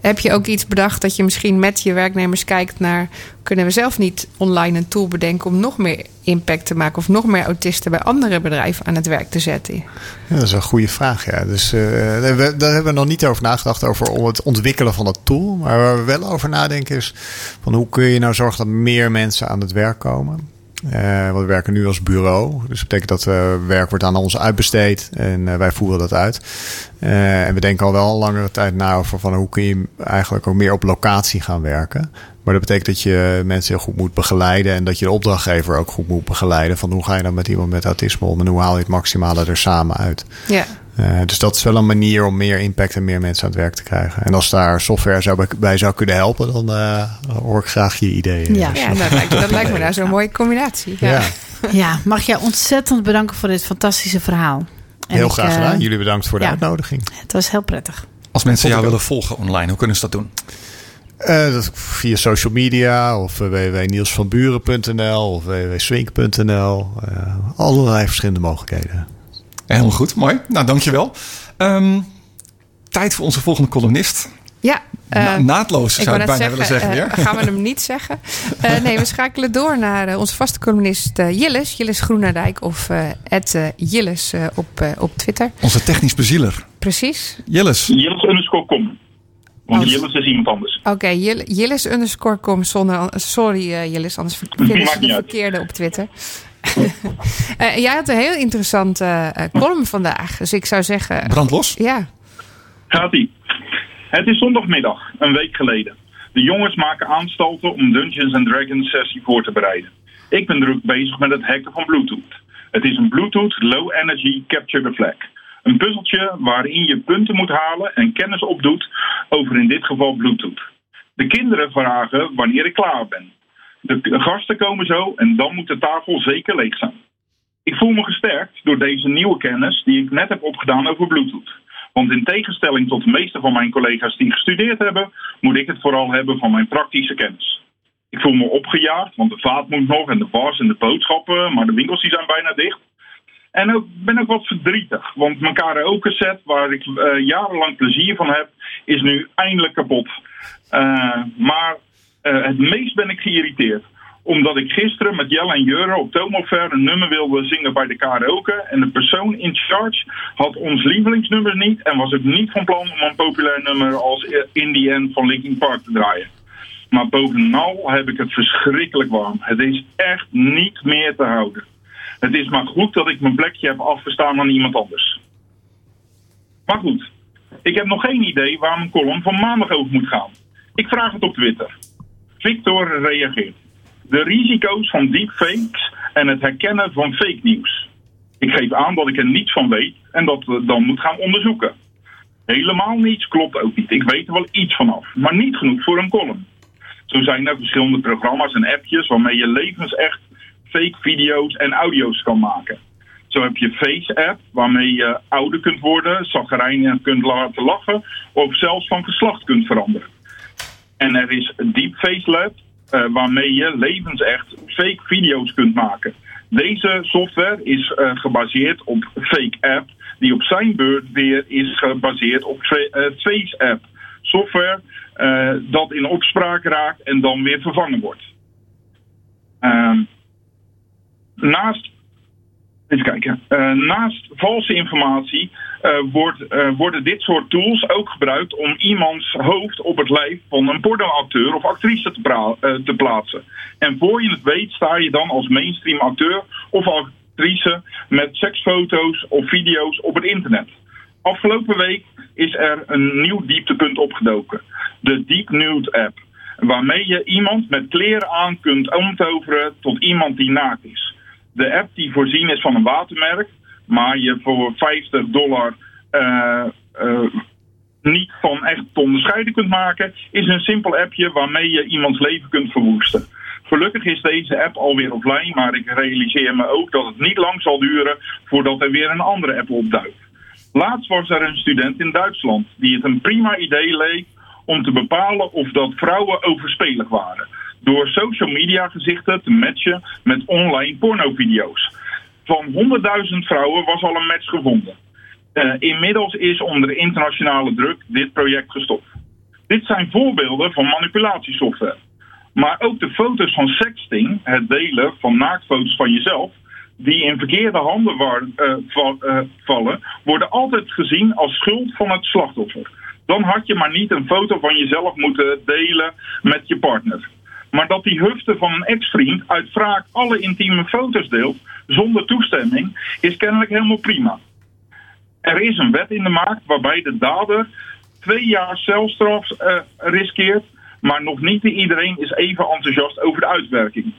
heb je ook iets bedacht dat je misschien met je werknemers kijkt naar kunnen we zelf niet online een tool bedenken om nog meer impact te maken of nog meer autisten bij andere bedrijven aan het werk te zetten? Ja, dat is een goede vraag. Ja. Dus, eh, we, daar hebben we nog niet over nagedacht, over het ontwikkelen van dat tool. Maar waar we wel over nadenken is van hoe kun je nou zorgen dat meer mensen aan het werk komen. Eh, want we werken nu als bureau. Dus betekent dat eh, werk wordt aan ons uitbesteed en wij voeren dat uit. En we denken al wel langere tijd na over van hoe kun je eigenlijk ook meer op locatie gaan werken. Maar dat betekent dat je mensen heel goed moet begeleiden en dat je de opdrachtgever ook goed moet begeleiden. Van hoe ga je dan met iemand met autisme om en hoe haal je het maximale er samen uit. Ja. Eh, dus dat is wel een manier om meer impact en meer mensen aan het werk te krijgen. En als daar software zou bij, bij zou kunnen helpen, dan eh, hoor ik graag je ideeën. Ja. Dus, Ja, dat lijkt, dat lijkt me nou zo'n mooie combinatie. Ja. ja, ja, mag jij ontzettend bedanken voor dit fantastische verhaal. En heel ik, graag eh, gedaan. Jullie bedankt voor de ja. uitnodiging. Het was heel prettig. Als mensen jou willen volgen online, hoe kunnen ze dat doen? Eh, via social media of uh, www.nielsvanburen.nl of www.swink.nl. Eh, allerlei verschillende mogelijkheden. Helemaal goed, mooi. Nou, dankjewel. Ehm tijd voor onze volgende columnist. Ja, Na- eh, naadloos zou ik bijna willen zeggen eh, weer. gaan we hem niet zeggen. Eh, nee, we schakelen door naar eh, onze vaste columnist eh, Jilles. Jilles Groenendijk of eh eh, Jilles eh, op, eh, op Twitter. Onze technisch bezieler. Precies. Jilles. Jillis underscore kom. Want Oh. Jillis is iemand anders. Oké, Jill- Jilles underscore com zonder... Sorry eh, Jilles, anders vinden Maakt ze niet de uit. verkeerde op Twitter. Eh, jij had een heel interessante eh, column vandaag. Dus ik zou zeggen... Brandlos. Ja, Gaat-ie. Het is zondagmiddag, een week geleden. De jongens maken aanstalten om Dungeons and Dragons sessie voor te bereiden. Ik ben druk bezig met het hacken van Bluetooth. Het is een Bluetooth Low Energy Capture the Flag. Een puzzeltje waarin je punten moet halen en kennis opdoet over in dit geval Bluetooth. De kinderen vragen wanneer ik klaar ben. De gasten komen zo en dan moet de tafel zeker leeg zijn. Ik voel me gesterkt door deze nieuwe kennis die ik net heb opgedaan over Bluetooth. Want in tegenstelling tot de meeste van mijn collega's die gestudeerd hebben, moet ik het vooral hebben van mijn praktische kennis. Ik voel me opgejaagd, want de vaat moet nog en de bars en de boodschappen, maar de winkels die zijn bijna dicht. En ook ben ook wat verdrietig, want mijn karaoke set, waar ik eh, jarenlang plezier van heb, is nu eindelijk kapot. Eh, maar eh, het meest ben ik geïrriteerd omdat ik gisteren met Jelle en Jure op Tomover een nummer wilde zingen bij de karaoke. En de persoon in charge had ons lievelingsnummer niet. En was ook niet van plan om een populair nummer als In The End van Linkin Park te draaien. Maar bovenal heb ik het verschrikkelijk warm. Het is echt niet meer te houden. Het is maar goed dat ik mijn plekje heb afgestaan aan iemand anders. Maar goed, ik heb nog geen idee waar mijn column van maandag over moet gaan. Ik vraag het op Twitter. Victor reageert. De risico's van deepfakes en het herkennen van fake nieuws. Ik geef aan dat ik er niets van weet en dat we dan moet gaan onderzoeken. Helemaal niets klopt ook niet. Ik weet er wel iets vanaf, maar niet genoeg voor een column. Zo zijn er verschillende programma's en appjes waarmee je levensecht fake video's en audio's kan maken. Zo heb je Face App, waarmee je ouder kunt worden, zagrijnig kunt laten lachen of zelfs van geslacht kunt veranderen. En er is Deepface Lab, eh, waarmee je levensecht fake video's kunt maken. Deze software is eh, gebaseerd op Fake App, die op zijn beurt weer is gebaseerd op Fa- eh, Face App. Software dat in opspraak raakt en dan weer vervangen wordt. Ehm, naast Even kijken. Eh, naast valse informatie eh, wordt, eh, worden dit soort tools ook gebruikt om iemands hoofd op het lijf van een pornoacteur of actrice te, te plaatsen. En voor je het weet sta je dan als mainstream acteur of, ac- actrice met seksfoto's of video's op het internet. Afgelopen week is er een nieuw dieptepunt opgedoken. De Deep Nude app. Waarmee je iemand met kleren aan kunt omtoveren tot iemand die naakt is. De app die voorzien is van een watermerk, maar je voor 50 dollar eh, eh, niet van echt te onderscheiden kunt maken, is een simpel appje waarmee je iemands leven kunt verwoesten. Gelukkig is deze app alweer offline, maar ik realiseer me ook dat het niet lang zal duren voordat er weer een andere app opduikt. Laatst was er een student in Duitsland die het een prima idee leek om te bepalen of dat vrouwen overspelig waren. Door social media gezichten te matchen met online pornovideo's. Van 100.000 vrouwen was al een match gevonden. Eh, inmiddels is onder internationale druk dit project gestopt. Dit zijn voorbeelden van manipulatiesoftware. Maar ook de foto's van sexting, het delen van naaktfoto's van jezelf, die in verkeerde handen eh, eh, vallen, worden altijd gezien als schuld van het slachtoffer. Dan had je maar niet een foto van jezelf moeten delen met je partner. Maar dat die hufte van een ex-vriend uit wraak alle intieme foto's deelt zonder toestemming, is kennelijk helemaal prima. Er is een wet in de maak waarbij de dader twee jaar celstraf eh, riskeert, maar nog niet iedereen is even enthousiast over de uitwerking.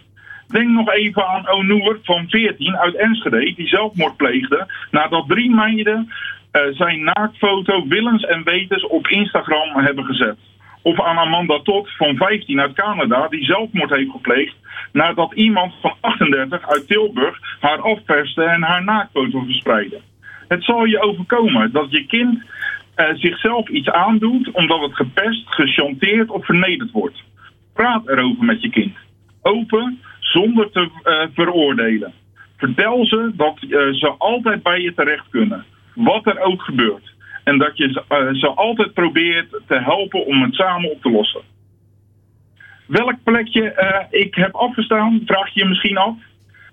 Denk nog even aan Onoer van 14 uit Enschede, die zelfmoord pleegde nadat drie meiden eh, zijn naaktfoto willens en wetens op Instagram hebben gezet. Of aan Amanda Todd van 15 uit Canada, die zelfmoord heeft gepleegd nadat iemand van 38 uit Tilburg haar afperste en haar naaktfoto verspreidde. Het zal je overkomen dat je kind eh, zichzelf iets aandoet omdat het gepest, gechanteerd of vernederd wordt. Praat erover met je kind. Open, zonder te eh, veroordelen. Vertel ze dat eh, ze altijd bij je terecht kunnen. Wat er ook gebeurt. En dat je ze, eh, ze altijd probeert te helpen om het samen op te lossen. Welk plekje eh, ik heb afgestaan, vraag je je misschien af.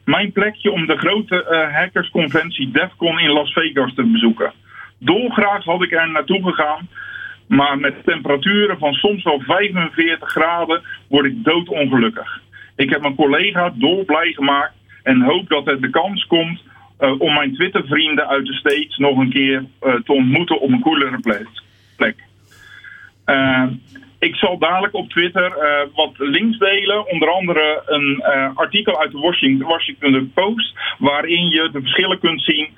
Mijn plekje om de grote eh, hackersconventie DEFCON in Las Vegas te bezoeken. Dolgraag had ik er naartoe gegaan, maar met temperaturen van soms wel 45 graden word ik doodongelukkig. Ik heb mijn collega dolblij gemaakt en hoop dat er de kans komt eh, om mijn Twitter-vrienden uit de States nog een keer eh, te ontmoeten op een coolere plek. Eh, ik zal dadelijk op Twitter wat links delen. Onder andere een artikel uit de Washington, Post. Waarin je de verschillen kunt zien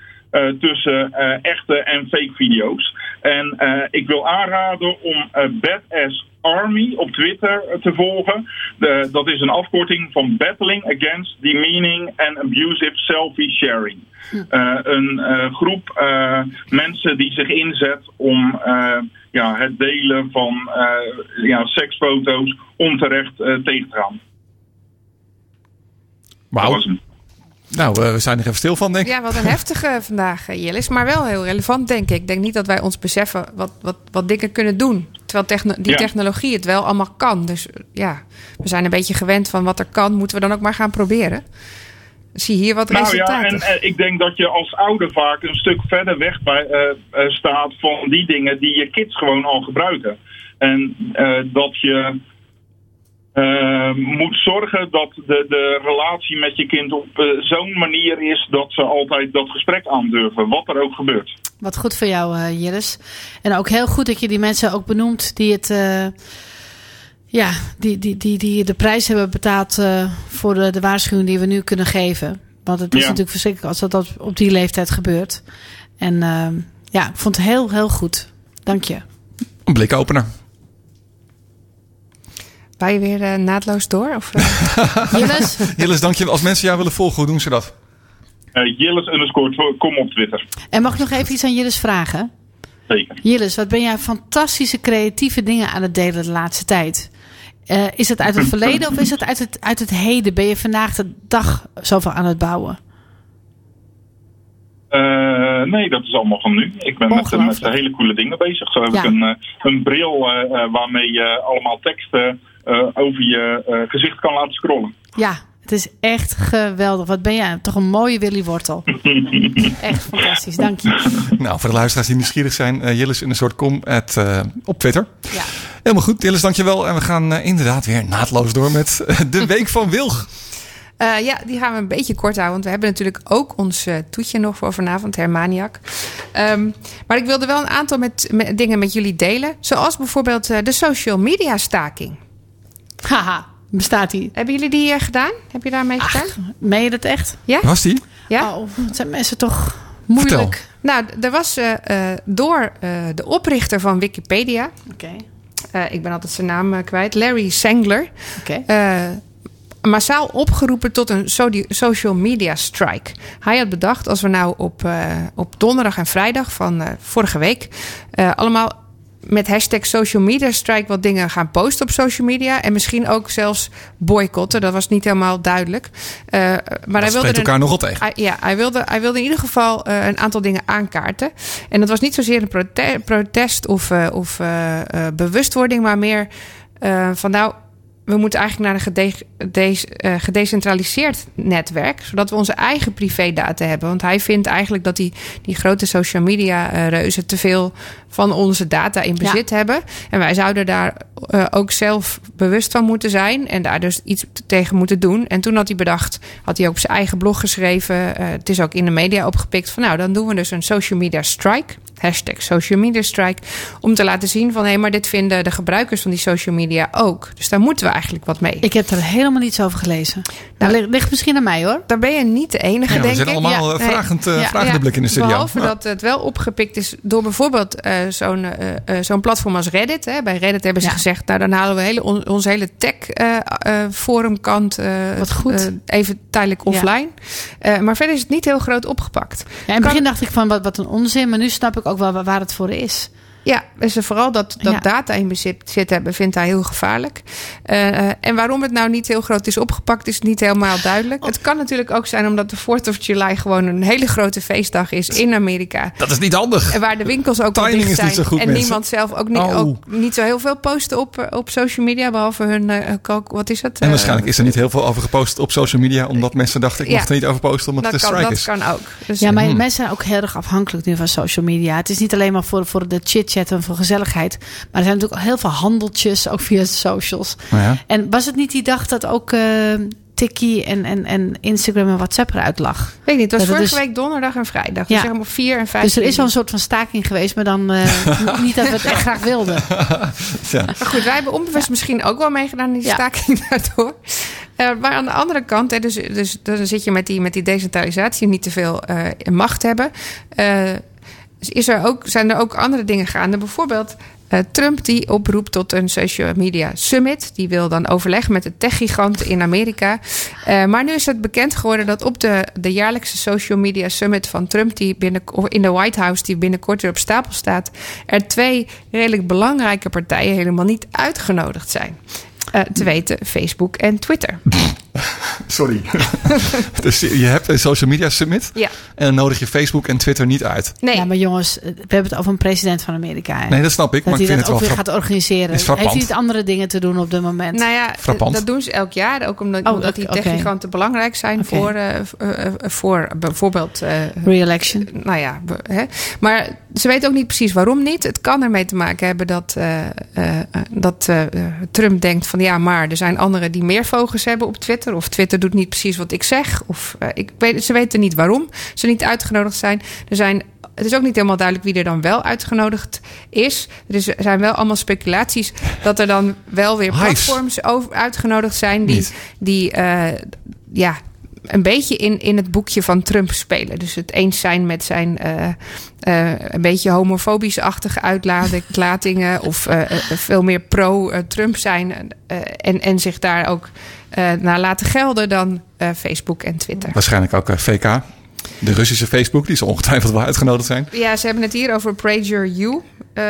tussen echte en fake video's. En ik wil aanraden om Badass Army op Twitter eh, te volgen. De, dat is een afkorting van Battling Against Demeaning and Abusive Selfie Sharing. Eh, een eh, groep eh, mensen die zich inzet om eh, ja, het delen van eh, ja, seksfoto's onterecht eh, tegen te gaan. Wauw. Nou, we zijn er even stil van, denk ik. Ja, wat een heftige vandaag, Jillis. Maar wel heel relevant, denk ik. Ik denk niet dat wij ons beseffen wat, wat, wat dingen kunnen doen. Terwijl techno- die Ja. technologie het wel allemaal kan. Dus ja, we zijn een beetje gewend van wat er kan. Moeten we dan ook maar gaan proberen. Zie hier wat Nou ja, resultaten. en eh, ik denk dat je als ouder vaak een stuk verder weg bij, eh, eh, staat van die dingen die je kids gewoon al gebruiken. En dat je moet zorgen dat de, de relatie met je kind op zo'n manier is dat ze altijd dat gesprek aandurven, wat er ook gebeurt. Wat goed voor jou, eh Jillis. En ook heel goed dat je die mensen ook benoemt die het. eh, ja, die, die, die, die de prijs hebben betaald eh, voor de, de waarschuwing die we nu kunnen geven. Want het is Ja. natuurlijk verschrikkelijk als dat op- op die leeftijd gebeurt. En eh, ja, ik vond het heel, heel goed. Dank je. Een blikopener. Wij je weer naadloos door? Of? Jillis, Jillis, dank je. Als mensen jou willen volgen, hoe doen ze dat? Eh Jillis underscore, kom op Twitter. en mag ik nog even iets aan Jillis vragen? Zeker. Jillis, wat ben jij fantastische creatieve dingen aan het delen de laatste tijd? Eh, is het uit het verleden of is het uit het, uit het heden? Ben je vandaag de dag zoveel aan het bouwen? Eh, nee, dat is allemaal van nu. Ik ben met, met hele coole dingen bezig. Zo heb Ja. ik een, een bril waarmee je allemaal teksten over je gezicht kan laten scrollen. Ja, het is echt geweldig. Wat ben jij toch een mooie Willy Wortel. Echt fantastisch, dank je. Nou, voor de luisteraars die nieuwsgierig zijn, eh, Jillis in een soort com at, eh, op Twitter. Ja. Helemaal goed, Jillis, dankjewel. En we gaan eh, inderdaad weer naadloos door met de Week van Wilg. Eh, ja, die gaan we een beetje kort houden. Want we hebben natuurlijk ook ons toetje nog voor vanavond, Hermaniak. Ehm, maar ik wilde wel een aantal met, met dingen met jullie delen. Zoals bijvoorbeeld eh, de social media staking. Haha, bestaat die? Hebben jullie die eh, gedaan? Heb je daarmee gedaan? Meen je dat echt? Ja? Was die? Ja? Oh, het zijn mensen toch moeilijk. Nou, er was eh, eh, door eh, de oprichter van Wikipedia... Oké. eh, ik ben altijd zijn naam kwijt, Larry Sangler... Oké. eh, massaal opgeroepen tot een social media strike. Hij had bedacht, als we nou op, eh, op donderdag en vrijdag van eh, vorige week... eh, allemaal met hashtag social media strike wat dingen gaan posten op social media... en misschien ook zelfs boycotten, dat was niet helemaal duidelijk. Eh, maar hij wilde elkaar nogal tegen. hij- ja, hij wilde, hij wilde in ieder geval eh, een aantal dingen aankaarten. En dat was niet zozeer een prote- protest of, eh, of bewustwording, maar meer van nou. We moeten eigenlijk naar een gede- eh, gedecentraliseerd netwerk, zodat we onze eigen privédata hebben. Want hij vindt eigenlijk dat die, die grote social media eh, reuzen te veel van onze data in bezit hebben. En wij zouden daar eh, ook zelf bewust van moeten zijn en daar dus iets tegen moeten doen. En toen had hij bedacht, had hij ook op zijn eigen blog geschreven. het is ook in de media opgepikt van nou, dan doen we dus een social media strike. Hashtag social media strike. Om te laten zien van hé, maar dit vinden de gebruikers van die social media ook. Dus daar moeten we eigenlijk wat mee. Ik heb er helemaal niets over gelezen. Nou, ligt, ligt misschien aan mij hoor. Daar ben je niet de enige, Ja, we denk zijn ik. allemaal, eh, nee. vragend, eh, blik in de studio. Behalve Ja. dat het wel opgepikt is door bijvoorbeeld eh, zo'n eh, eh, zo'n platform als Reddit. Hè. Bij Reddit hebben ze Ja. gezegd, nou dan halen we hele, on- onze hele tech eh, eh, forumkant eh, Wat goed. eh, even tijdelijk offline. Eh, maar verder is het niet heel groot opgepakt. Ja, in het begin dacht ik van wat, wat een onzin. Maar nu snap ik ook wel waar, het voor is. Ja, dus vooral dat, dat Ja. data in bezit zit hebben, vindt hij heel gevaarlijk. Eh, eh, en waarom het nou niet heel groot is opgepakt, is niet helemaal duidelijk. Het kan natuurlijk ook zijn omdat de 4th of July gewoon een hele grote feestdag is in Amerika. Dat is niet handig. En waar de winkels ook al Timing dicht is zijn. niet zo goed, en mensen. niemand zelf ook niet, Oh. ook niet zo heel veel posten op, eh, op social media. Behalve hun, eh, wat is het? En waarschijnlijk is er niet heel veel over gepost op social media, omdat mensen dachten ik Ja. mag er niet over posten omdat dat, het een kan, dat is. kan ook. Dus, Ja, maar Hmm. mensen zijn ook heel erg afhankelijk nu van social media. Het is niet alleen maar voor, voor de chit-chat en voor gezelligheid. Maar er zijn natuurlijk heel veel handeltjes, ook via de socials. Nou ja. En was het niet die dag dat ook eh Tikkie en, en, en Instagram en WhatsApp eruit lag? weet niet, het was dat het vorige dus- week donderdag en vrijdag. Ja. Dus zeg maar 4 en 5 Dus er is wel een soort van staking geweest, maar dan eh, niet dat we het echt graag wilden. Ja. Maar goed, wij hebben onbewust misschien ook wel meegedaan in die Ja. staking daardoor. Eh, maar aan de andere kant, hè, dus, dus dan zit je met die, met die decentralisatie niet te veel eh, macht hebben. Eh, dus is er ook, zijn er ook andere dingen gaande. Bijvoorbeeld eh, Trump die oproept tot een social media summit. Die wil dan overleggen met de techgiganten in Amerika. Eh, maar nu is het bekend geworden dat op de, de jaarlijkse social media summit van Trump... Die binnen, in de White House, die binnenkort weer op stapel staat... er twee redelijk belangrijke partijen helemaal niet uitgenodigd zijn. Eh, te weten Facebook en Twitter. Sorry. dus je hebt een social media summit Ja, en dan nodig je Facebook en Twitter niet uit. nee. Ja, maar jongens, we hebben het over een president van Amerika. hè. Nee, dat snap ik, dat maar ik vind dat het ook wel weer gaat organiseren. is frappant. Heeft hij niet andere dingen te doen op dit moment? Nou ja, Frappant. dat doen ze elk jaar. Ook omdat, Oh, omdat die techgiganten belangrijk zijn voor, eh, eh, eh, voor bijvoorbeeld eh, Re-election. nou ja, hè. maar ze weten ook niet precies waarom niet. Het kan ermee te maken hebben dat, eh, eh, eh, dat eh, Trump denkt van ja, maar er zijn anderen die meer vogels hebben op Twitter. Of Twitter doet niet precies wat ik zeg. Of eh, ik weet, ze weten niet waarom ze niet uitgenodigd zijn. Er zijn. Het is ook niet helemaal duidelijk wie er dan wel uitgenodigd is. Er is- zijn wel allemaal speculaties dat er dan wel weer platforms over, uitgenodigd zijn die, Niet. die eh, ja, een beetje in, in het boekje van Trump spelen. Dus het eens zijn met zijn eh, eh, een beetje homofobisch-achtige uitlatingen. of eh, veel meer pro-Trump zijn. en, en zich daar ook eh, naar laten gelden dan eh, Facebook en Twitter. Waarschijnlijk ook VK. De Russische Facebook, die zal ongetwijfeld wel uitgenodigd zijn. Ja, ze hebben het hier over Prager U. eh,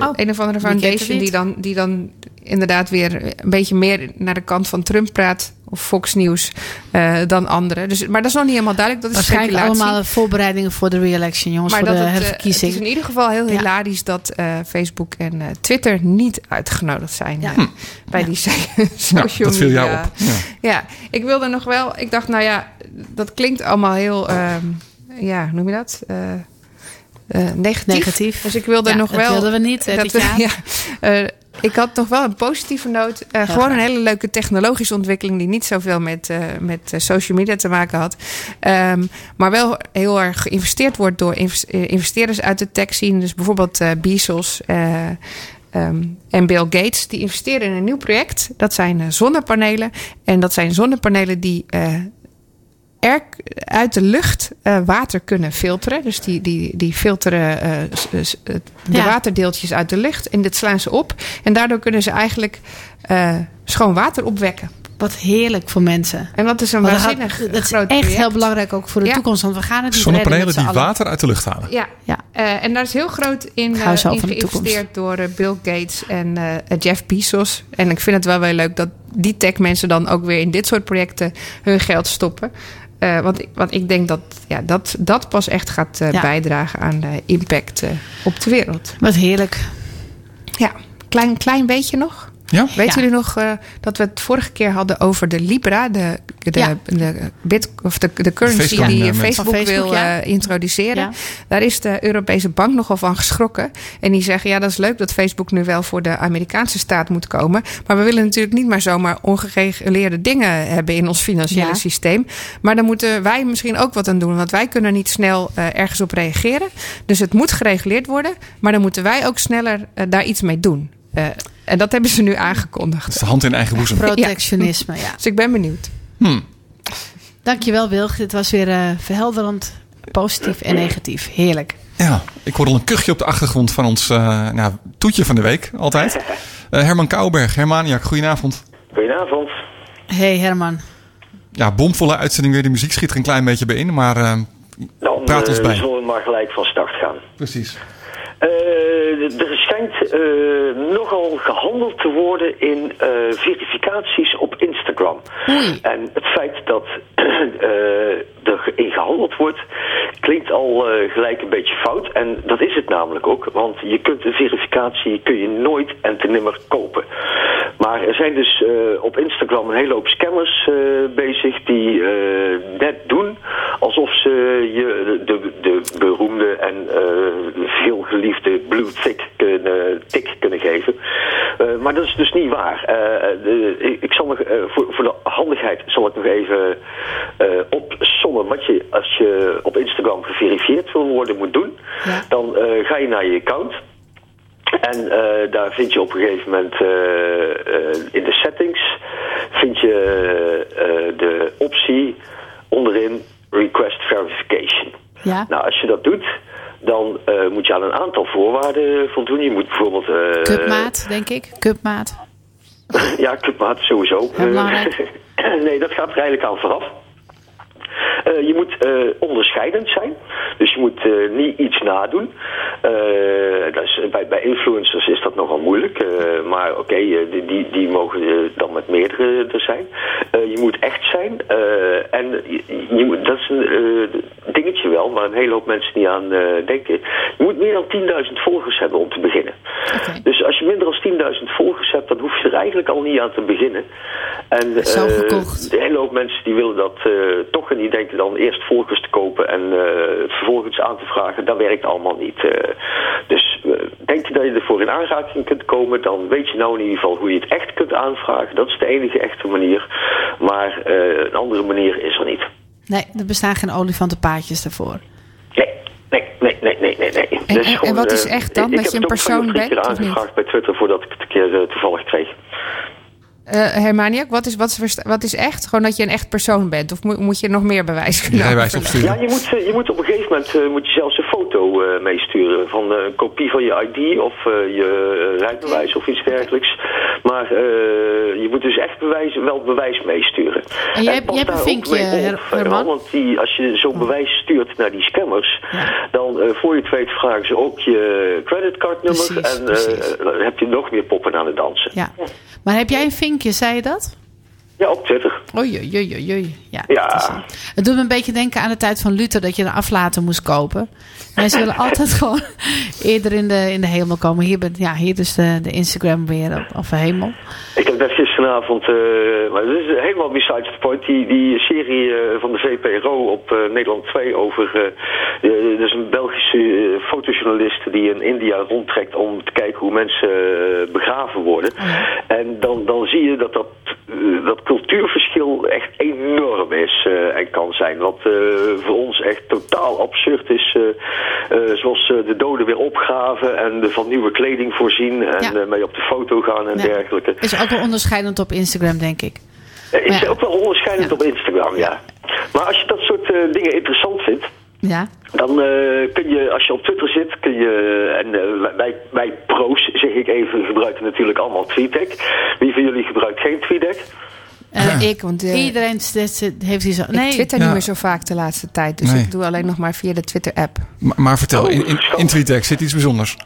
Oh, een of andere die foundation niet. die dan, die dan inderdaad weer een beetje meer naar de kant van Trump praat. Of Fox News eh, dan anderen. Dus, maar dat is nog niet helemaal duidelijk. Dat is Waarschijnlijk speculatie. allemaal voorbereidingen voor de re-election, jongens. Maar voor dat de het, eh, het is in ieder geval heel Ja. hilarisch dat eh, Facebook en eh, Twitter niet uitgenodigd zijn Ja. bij die social Ja, dat viel jou media. op. Ja. Ja, ik wilde nog wel. Ik dacht, nou ja, dat klinkt allemaal heel. ehm, ja, hoe noem je dat? Eh, eh, negatief. Negatief. Dus ik wilde Ja, nog dat wel. wilden we niet, hè, dat ja, eh, Ik had nog wel een positieve noot. Eh, gewoon een hele leuke technologische ontwikkeling die niet zoveel met, eh, met eh, social media te maken had. Ehm, maar wel heel erg geïnvesteerd wordt door invest- investeerders uit de tech scene. Dus bijvoorbeeld eh Bezos eh, ehm, en Bill Gates. Die investeren in een nieuw project. Dat zijn zonnepanelen. En dat zijn zonnepanelen die er uit de lucht eh, water kunnen filteren. Dus die, die, die filteren eh, de Ja. waterdeeltjes uit de lucht. En dit slaan ze op. En daardoor kunnen ze eigenlijk eh, schoon water opwekken. Wat heerlijk voor mensen. En dat is een Want dat waanzinnig gaat- dat is groot echt project. heel belangrijk ook voor de Ja. toekomst. Want we gaan het niet Zonnepanelen die allen. water uit de lucht halen. Ja, Ja. Eh, en daar is heel groot in, geïnvesteerd door Bill Gates en eh, Jeff Bezos. En ik vind het wel wel leuk dat die tech-mensen dan ook weer in dit soort projecten hun geld stoppen. Eh, want, ik- want ik denk dat ja, dat, dat pas echt gaat eh, Ja. bijdragen aan de impact eh, op de wereld. Wat heerlijk. Ja, klein, klein beetje nog. Ja? Weten Ja. jullie nog eh, dat we het vorige keer hadden over de Libra, de, de, Ja. de, bit, of de, de currency Facebook, die Facebook, wil ja. eh, introduceren? Ja. Daar is de Europese bank nogal van geschrokken. En die zeggen, ja, dat is leuk dat Facebook nu wel voor de Amerikaanse staat moet komen. Maar we willen natuurlijk niet maar zomaar ongereguleerde dingen hebben in ons financiële Ja. systeem. Maar dan moeten wij misschien ook wat aan doen. Want wij kunnen niet snel eh, ergens op reageren. Dus het moet gereguleerd worden. Maar dan moeten wij ook sneller daar iets mee doen. Eh, en dat hebben ze nu aangekondigd. Dat is de hand in eigen boezem. Protectionisme, ja. Dus ik ben benieuwd. Hm. Dankjewel Wilg. Dit was weer eh, verhelderend, positief en negatief. Heerlijk. Ja, ik hoor al een kuchje op de achtergrond van ons eh, nou, toetje van de week, altijd. Eh, Herman Kouwberg, Hermaniak, goedenavond. Goedenavond. Hey Herman. Ja, bomvolle uitzending weer. De muziek schiet er een klein beetje bij in, maar eh, Dan praat ons bij. zullen we maar gelijk van start gaan. Precies. Eh, er schijnt eh, nogal gehandeld te worden in eh, verificaties op Instagram. En het feit dat er in gehandeld wordt, klinkt al gelijk een beetje fout. En dat is het namelijk ook, want je kunt een verificatie kun je nooit en te nimmer kopen. Maar er zijn dus op Instagram een hele hoop scammers bezig die net doen je de, de beroemde en eh, veel geliefde blue tick kunnen, kunnen geven. Eh, maar dat is dus niet waar. Eh, de- ik- zal nog, eh, voor, voor de handigheid zal ik nog even eh opzommen wat je als je op Instagram geverifieerd wil worden moet doen. Dan eh, ga je naar je account. En eh, daar vind je op een gegeven moment eh, eh, in de settings vind je eh, de optie onderin request verification. Ja. Nou, als je dat doet, dan eh, moet je aan een aantal voorwaarden voldoen. Je moet bijvoorbeeld... eh, Cupmaat, denk ik. Cupmaat. ja, cupmaat sowieso. Nee, dat gaat er eigenlijk aan vooraf. Eh, je moet eh, onderscheidend zijn. Dus je moet eh, niet iets nadoen. Dat is, bij, bij influencers is dat nogal moeilijk. maar oké, die, die, die mogen dan met meerdere er zijn. Je moet echt zijn. en je, je moet, dat is een dingetje wel, waar een hele hoop mensen niet aan denken. Je moet meer dan 10.000 volgers hebben om te beginnen. Dus als je minder dan 10.000 volgers hebt, dan hoef je er eigenlijk al niet aan te beginnen. En Zo gekocht. de hele hoop mensen die willen dat toch en die denken dan eerst volgers te kopen en eh, het vervolgens aan te vragen. Dat werkt allemaal niet. eh. dus eh, denk je dat je ervoor in aanraking kunt komen, dan weet je nou in ieder geval hoe je het echt kunt aanvragen. Dat is de enige echte manier. Maar een andere manier is er niet. Nee, er bestaan geen olifantenpaadjes daarvoor. Nee, nee, nee, nee, nee, nee. nee. En- Dus en wat is echt dan? ik- Dat ik je heb een het ook persoon of drie keer bent, of niet? aangevraagd bij Twitter voordat ik het een keer eh, toevallig kreeg. Eh Hermaniak, wat is, wat, is, wat is echt? Gewoon dat je een echt persoon bent? Of moet, moet je nog meer bewijs kunnen Rijbewijs overleggen? Ja, je moet, eh, je moet op een gegeven moment eh, moet je zelfs een foto eh, meesturen van eh, een kopie van je ID of eh, je rijbewijs of iets dergelijks. Maar eh, je moet dus echt bewijs, wel bewijs meesturen. En jij hebt- pas jij hebt een vinkje, Her- Herman? Want die, als je zo'n bewijs stuurt naar die scammers, dan voor je het weet vragen ze ook je creditcardnummer Precies, en eh, dan heb je nog meer poppen aan het dansen. Ja. Maar heb jij een vinkje, zei je dat? Ja, op Twitter. Oei, oei, oei, oei. Ja, Ja. Het, doet me een beetje denken aan de tijd van Luther dat je een aflater moest kopen. Mensen willen altijd gewoon eerder in de, in de hemel komen. Hier, ben, ja, hier dus de, de Instagram weer op, of de hemel. Ik heb net gisteravond, eh, maar dat is helemaal besides the point, die, die serie eh, van de VPRO op eh, Nederland 2 over, dus een Belgische fotojournalist die in India rondtrekt om te kijken hoe mensen begraven worden. En dan, dan zie je dat dat, dat cultuurverschil echt enorm is en kan zijn. Wat voor ons echt totaal absurd is, zoals de doden weer opgraven en van nieuwe kleding voorzien en Ja. mee op de foto gaan en Ja. dergelijke. Is ook wel onderscheidend op Instagram, denk ik. Is ja. ook wel onderscheidend op Instagram, ja. Maar als je dat soort eh, dingen interessant vindt, Ja, dan eh, kun je, als je op Twitter zit, kun je, en eh, wij, wij pro's, zeg ik even, gebruiken natuurlijk allemaal TweetDeck. Wie van jullie gebruikt geen TweetDeck? Ik, want iedereen heeft die zo. ik Nee, twitter Ja. niet meer zo vaak de laatste tijd. Dus Nee. ik doe alleen nog maar via de Twitter-app. Maar, maar vertel, Oh, in, in, TweetDeck zit iets bijzonders.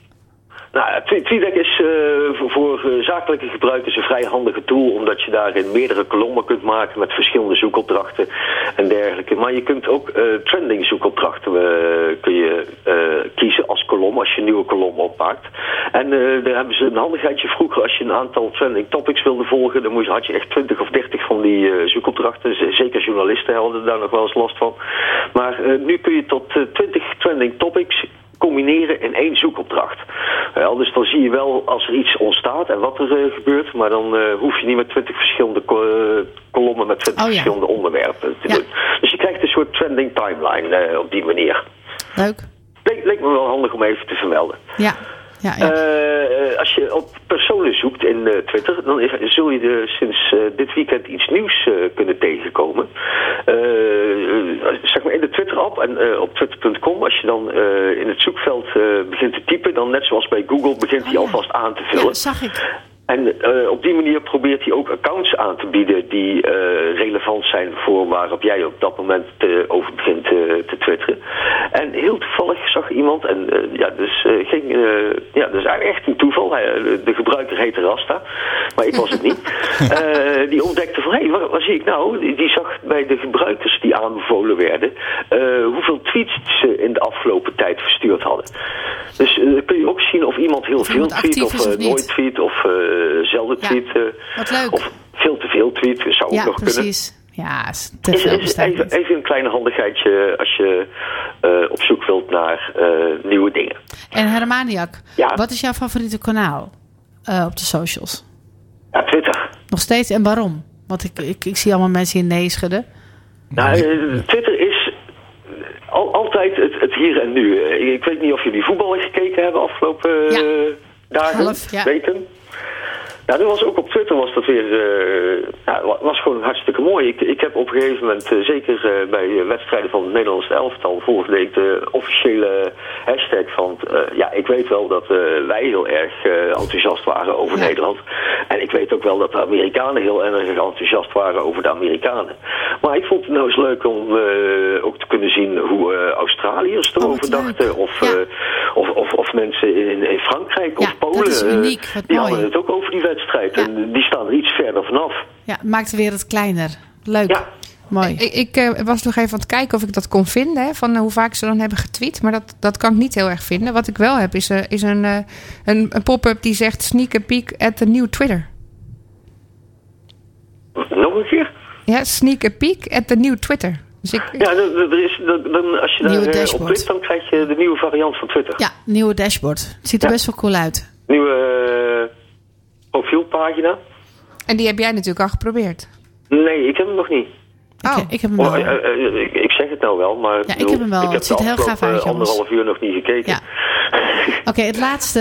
Nou, TweetDeck is eh, voor, eh, zakelijke gebruikers een vrij handige tool, omdat je daarin meerdere kolommen kunt maken met verschillende zoekopdrachten en dergelijke. Maar je kunt ook eh, trending zoekopdrachten eh, kun je, kiezen als kolom, als je een nieuwe kolom opmaakt. En daar hebben ze een handigheidje vroeger, als je een aantal trending topics wilde volgen, dan moest, had je echt 20 of 30 van die zoekopdrachten. Zeker journalisten hadden daar nog wel eens last van. Maar nu kun je tot eh, 20 trending topics combineren in één zoekopdracht. Wel, dus dan zie je wel als er iets ontstaat en wat er eh, gebeurt, maar dan eh, hoef je niet met 20 verschillende ko- eh, kolommen met 20 Oh ja. verschillende onderwerpen te Ja. doen. Dus je krijgt een soort trending timeline eh, op die manier. leuk. Leek, leek me wel handig om even te vermelden. Ja, ja, ja. Eh, als je op personen zoekt in eh, Twitter, dan is- zul je er sinds eh, dit weekend iets nieuws eh, kunnen tegenkomen. Eh, eh, zeg maar in de Twitter-app en eh, op twitter.com, als je dan eh, in het zoekveld eh, begint te typen, dan net zoals bij Google begint hij ja. alvast aan te vullen. dat zag ik. En eh, op die manier probeert hij ook accounts aan te bieden die eh, relevant zijn voor waarop jij op dat moment eh, over begint te twitteren. En heel toevallig zag iemand, en ja, dus ging, ja, dus eigenlijk echt een toeval. Hij, de gebruiker heette Rasta, maar ik was het niet. Die ontdekte van, hé, hey, wat, zie ik nou? Die, die zag bij de gebruikers die aanbevolen werden, hoeveel tweets ze in de afgelopen tijd verstuurd hadden. Dus kun je ook zien of iemand heel Of veel tweet of of nooit tweet of zelden Ja, tweet. eh, wat leuk. Of veel te veel tweet, zou ook Ja, nog kunnen. precies. Ja, te veel is even, een kleine handigheidje als je eh, op zoek wilt naar eh, nieuwe dingen. En Hermaniak, Ja. wat is jouw favoriete kanaal eh, op de socials? Ja, Twitter. Nog steeds en waarom? Want ik, ik, ik zie allemaal mensen in nee schudden. Nou, eh, Twitter is al, altijd het, het hier en nu. Eh, Ik weet niet of jullie voetbal gekeken hebben afgelopen eh, Ja. dagen, Half, ja. weken. Nou, dat was ook op Twitter was dat weer, eh, ja, wa- was gewoon hartstikke mooi. Ik, ik heb op een gegeven moment, eh, zeker eh, bij wedstrijden van het Nederlands elftal, volgde ik de officiële hashtag van, ja, ik weet wel dat wij heel erg enthousiast waren over Ja. Nederland. En ik weet ook wel dat de Amerikanen heel erg enthousiast waren over de Amerikanen. Maar ik vond het nou eens leuk om ook te kunnen zien hoe Australiërs Oh, erover leuk. dachten. Of, Ja. of, of, of mensen in, in Frankrijk Ja, of Polen. dat is uniek. Wat die mooi. hadden het ook over die wedstrijd. Ja. En die staan er iets verder vanaf. Ja, maakt de wereld kleiner. Leuk. Ja. Mooi. Ik, ik eh, was nog even aan het kijken of ik dat kon vinden. Hè, van eh, hoe vaak ze dan hebben getweet. Maar dat, dat kan ik niet heel erg vinden. Wat ik wel heb is, eh, is een, eh, een, een pop-up die zegt sneak a peek at the new Twitter. Nog een keer? Ja, sneak a peek at the new Twitter. Dus ik, Ja, er- is, er- dan, als je daar eh, op klikt, dan krijg je de nieuwe variant van Twitter. Ja, nieuwe dashboard. Het ziet er Ja. best wel cool uit. Nieuwe eh, profielpagina. En die heb jij natuurlijk al geprobeerd. Nee, ik heb hem nog niet. Oh. Ik, ik heb hem Oh, wel. eh, eh, ik, ik zeg het nou wel, maar ik heb hem wel. Ik heb Het ziet er heel gaaf uit, jongens. anderhalf uur nog niet gekeken. Ja. Oké, het laatste,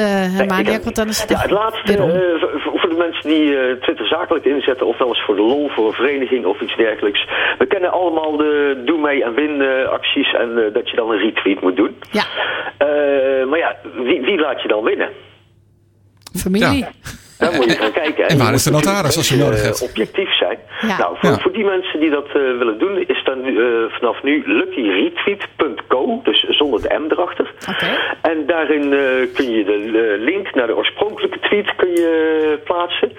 Nee, ik heb- want dan is het Ja, het laatste, eh, voor, de mensen die eh, Twitter zakelijk inzetten, of wel eens voor de lol, voor een vereniging of iets dergelijks. We kennen allemaal de doe mee en win eh, acties en eh, dat je dan een retweet moet doen. Ja, Eh, maar ja, wie, wie laat je dan winnen? familie. Ja. Daar moet je gaan kijken. En waar is de notaris als je nodig hebt? eh, objectief zijn. Ja. Nou, voor, Ja. voor die mensen die dat eh, willen doen, is dan eh, vanaf nu luckyretweet.co, dus zonder de M erachter. Oké. En daarin eh, kun je de eh, link naar de oorspronkelijke tweet kun je plaatsen.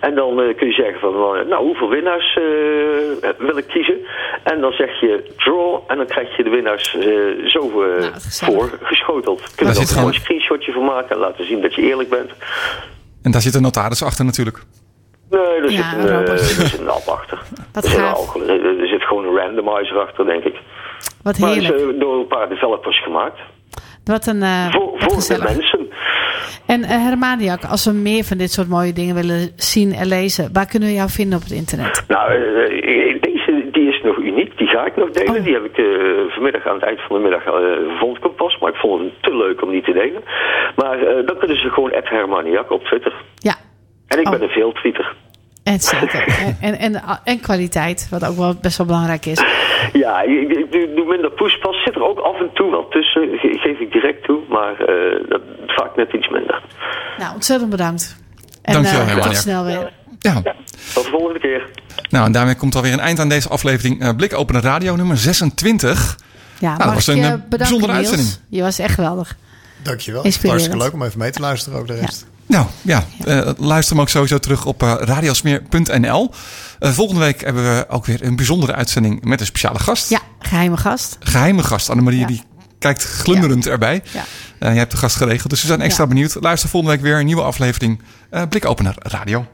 En dan eh, kun je zeggen van, nou, hoeveel winnaars eh, wil ik kiezen? En dan zeg je draw en dan krijg je de winnaars eh, zo Nou, voor geschoteld. Kun Daar je er gewoon- een screenshotje van maken en laten zien dat je eerlijk bent. En daar zit een notaris achter natuurlijk. Nee, er, Ja, zit, een, Robert. er zit een app achter. Wat er, zit een er, zit gewoon een randomizer achter, denk ik. Wat Maar het is heerlijk. door een paar developers gemaakt. Wat een uh, Voor, voor de mensen. En uh, Hermaniak, als we meer van dit soort mooie dingen willen zien en lezen, waar kunnen we jou vinden op het internet? Nou, eh, deze die is nog uniek. Die ga ik nog delen. Oh. Die heb ik eh, vanmiddag aan het eind van de middag eh vond ik hem pas. Maar ik vond het te leuk om die te delen. Maar eh, dan kunnen ze gewoon Hermaniak op Twitter. Ja, En ik Oh. ben een veel tweeter. en zeker. en, en, en, en kwaliteit, wat ook wel best wel belangrijk is. Ja, ik, ik doe, doe minder pushpas. Zit er ook af en toe wel tussen. Ge- geef ik direct toe. Maar eh, dat vaak net iets minder. Nou, ontzettend bedankt. En Dankjewel, Hermaniak. tot snel weer. Ja. Tot de volgende keer. Nou, en daarmee komt alweer een eind aan deze aflevering uh, Blik Openen Radio nummer 26. Ja, nou, dat was een je eh, bedanken, bijzondere Niels? uitzending. Je was echt geweldig. Dankjewel. Hartstikke leuk om even mee te luisteren ook de rest. Nou ja, uh, luister hem ook sowieso terug op uh, radiosmeer.nl. Uh, volgende week hebben we ook weer een bijzondere uitzending met een speciale gast. Ja, geheime gast. Geheime gast. Annemarie ja. die kijkt glunderend ja. erbij. Ja. Uh, jij hebt de gast geregeld, dus we zijn extra ja. benieuwd. Luister volgende week weer een nieuwe aflevering uh, Blikopener Radio.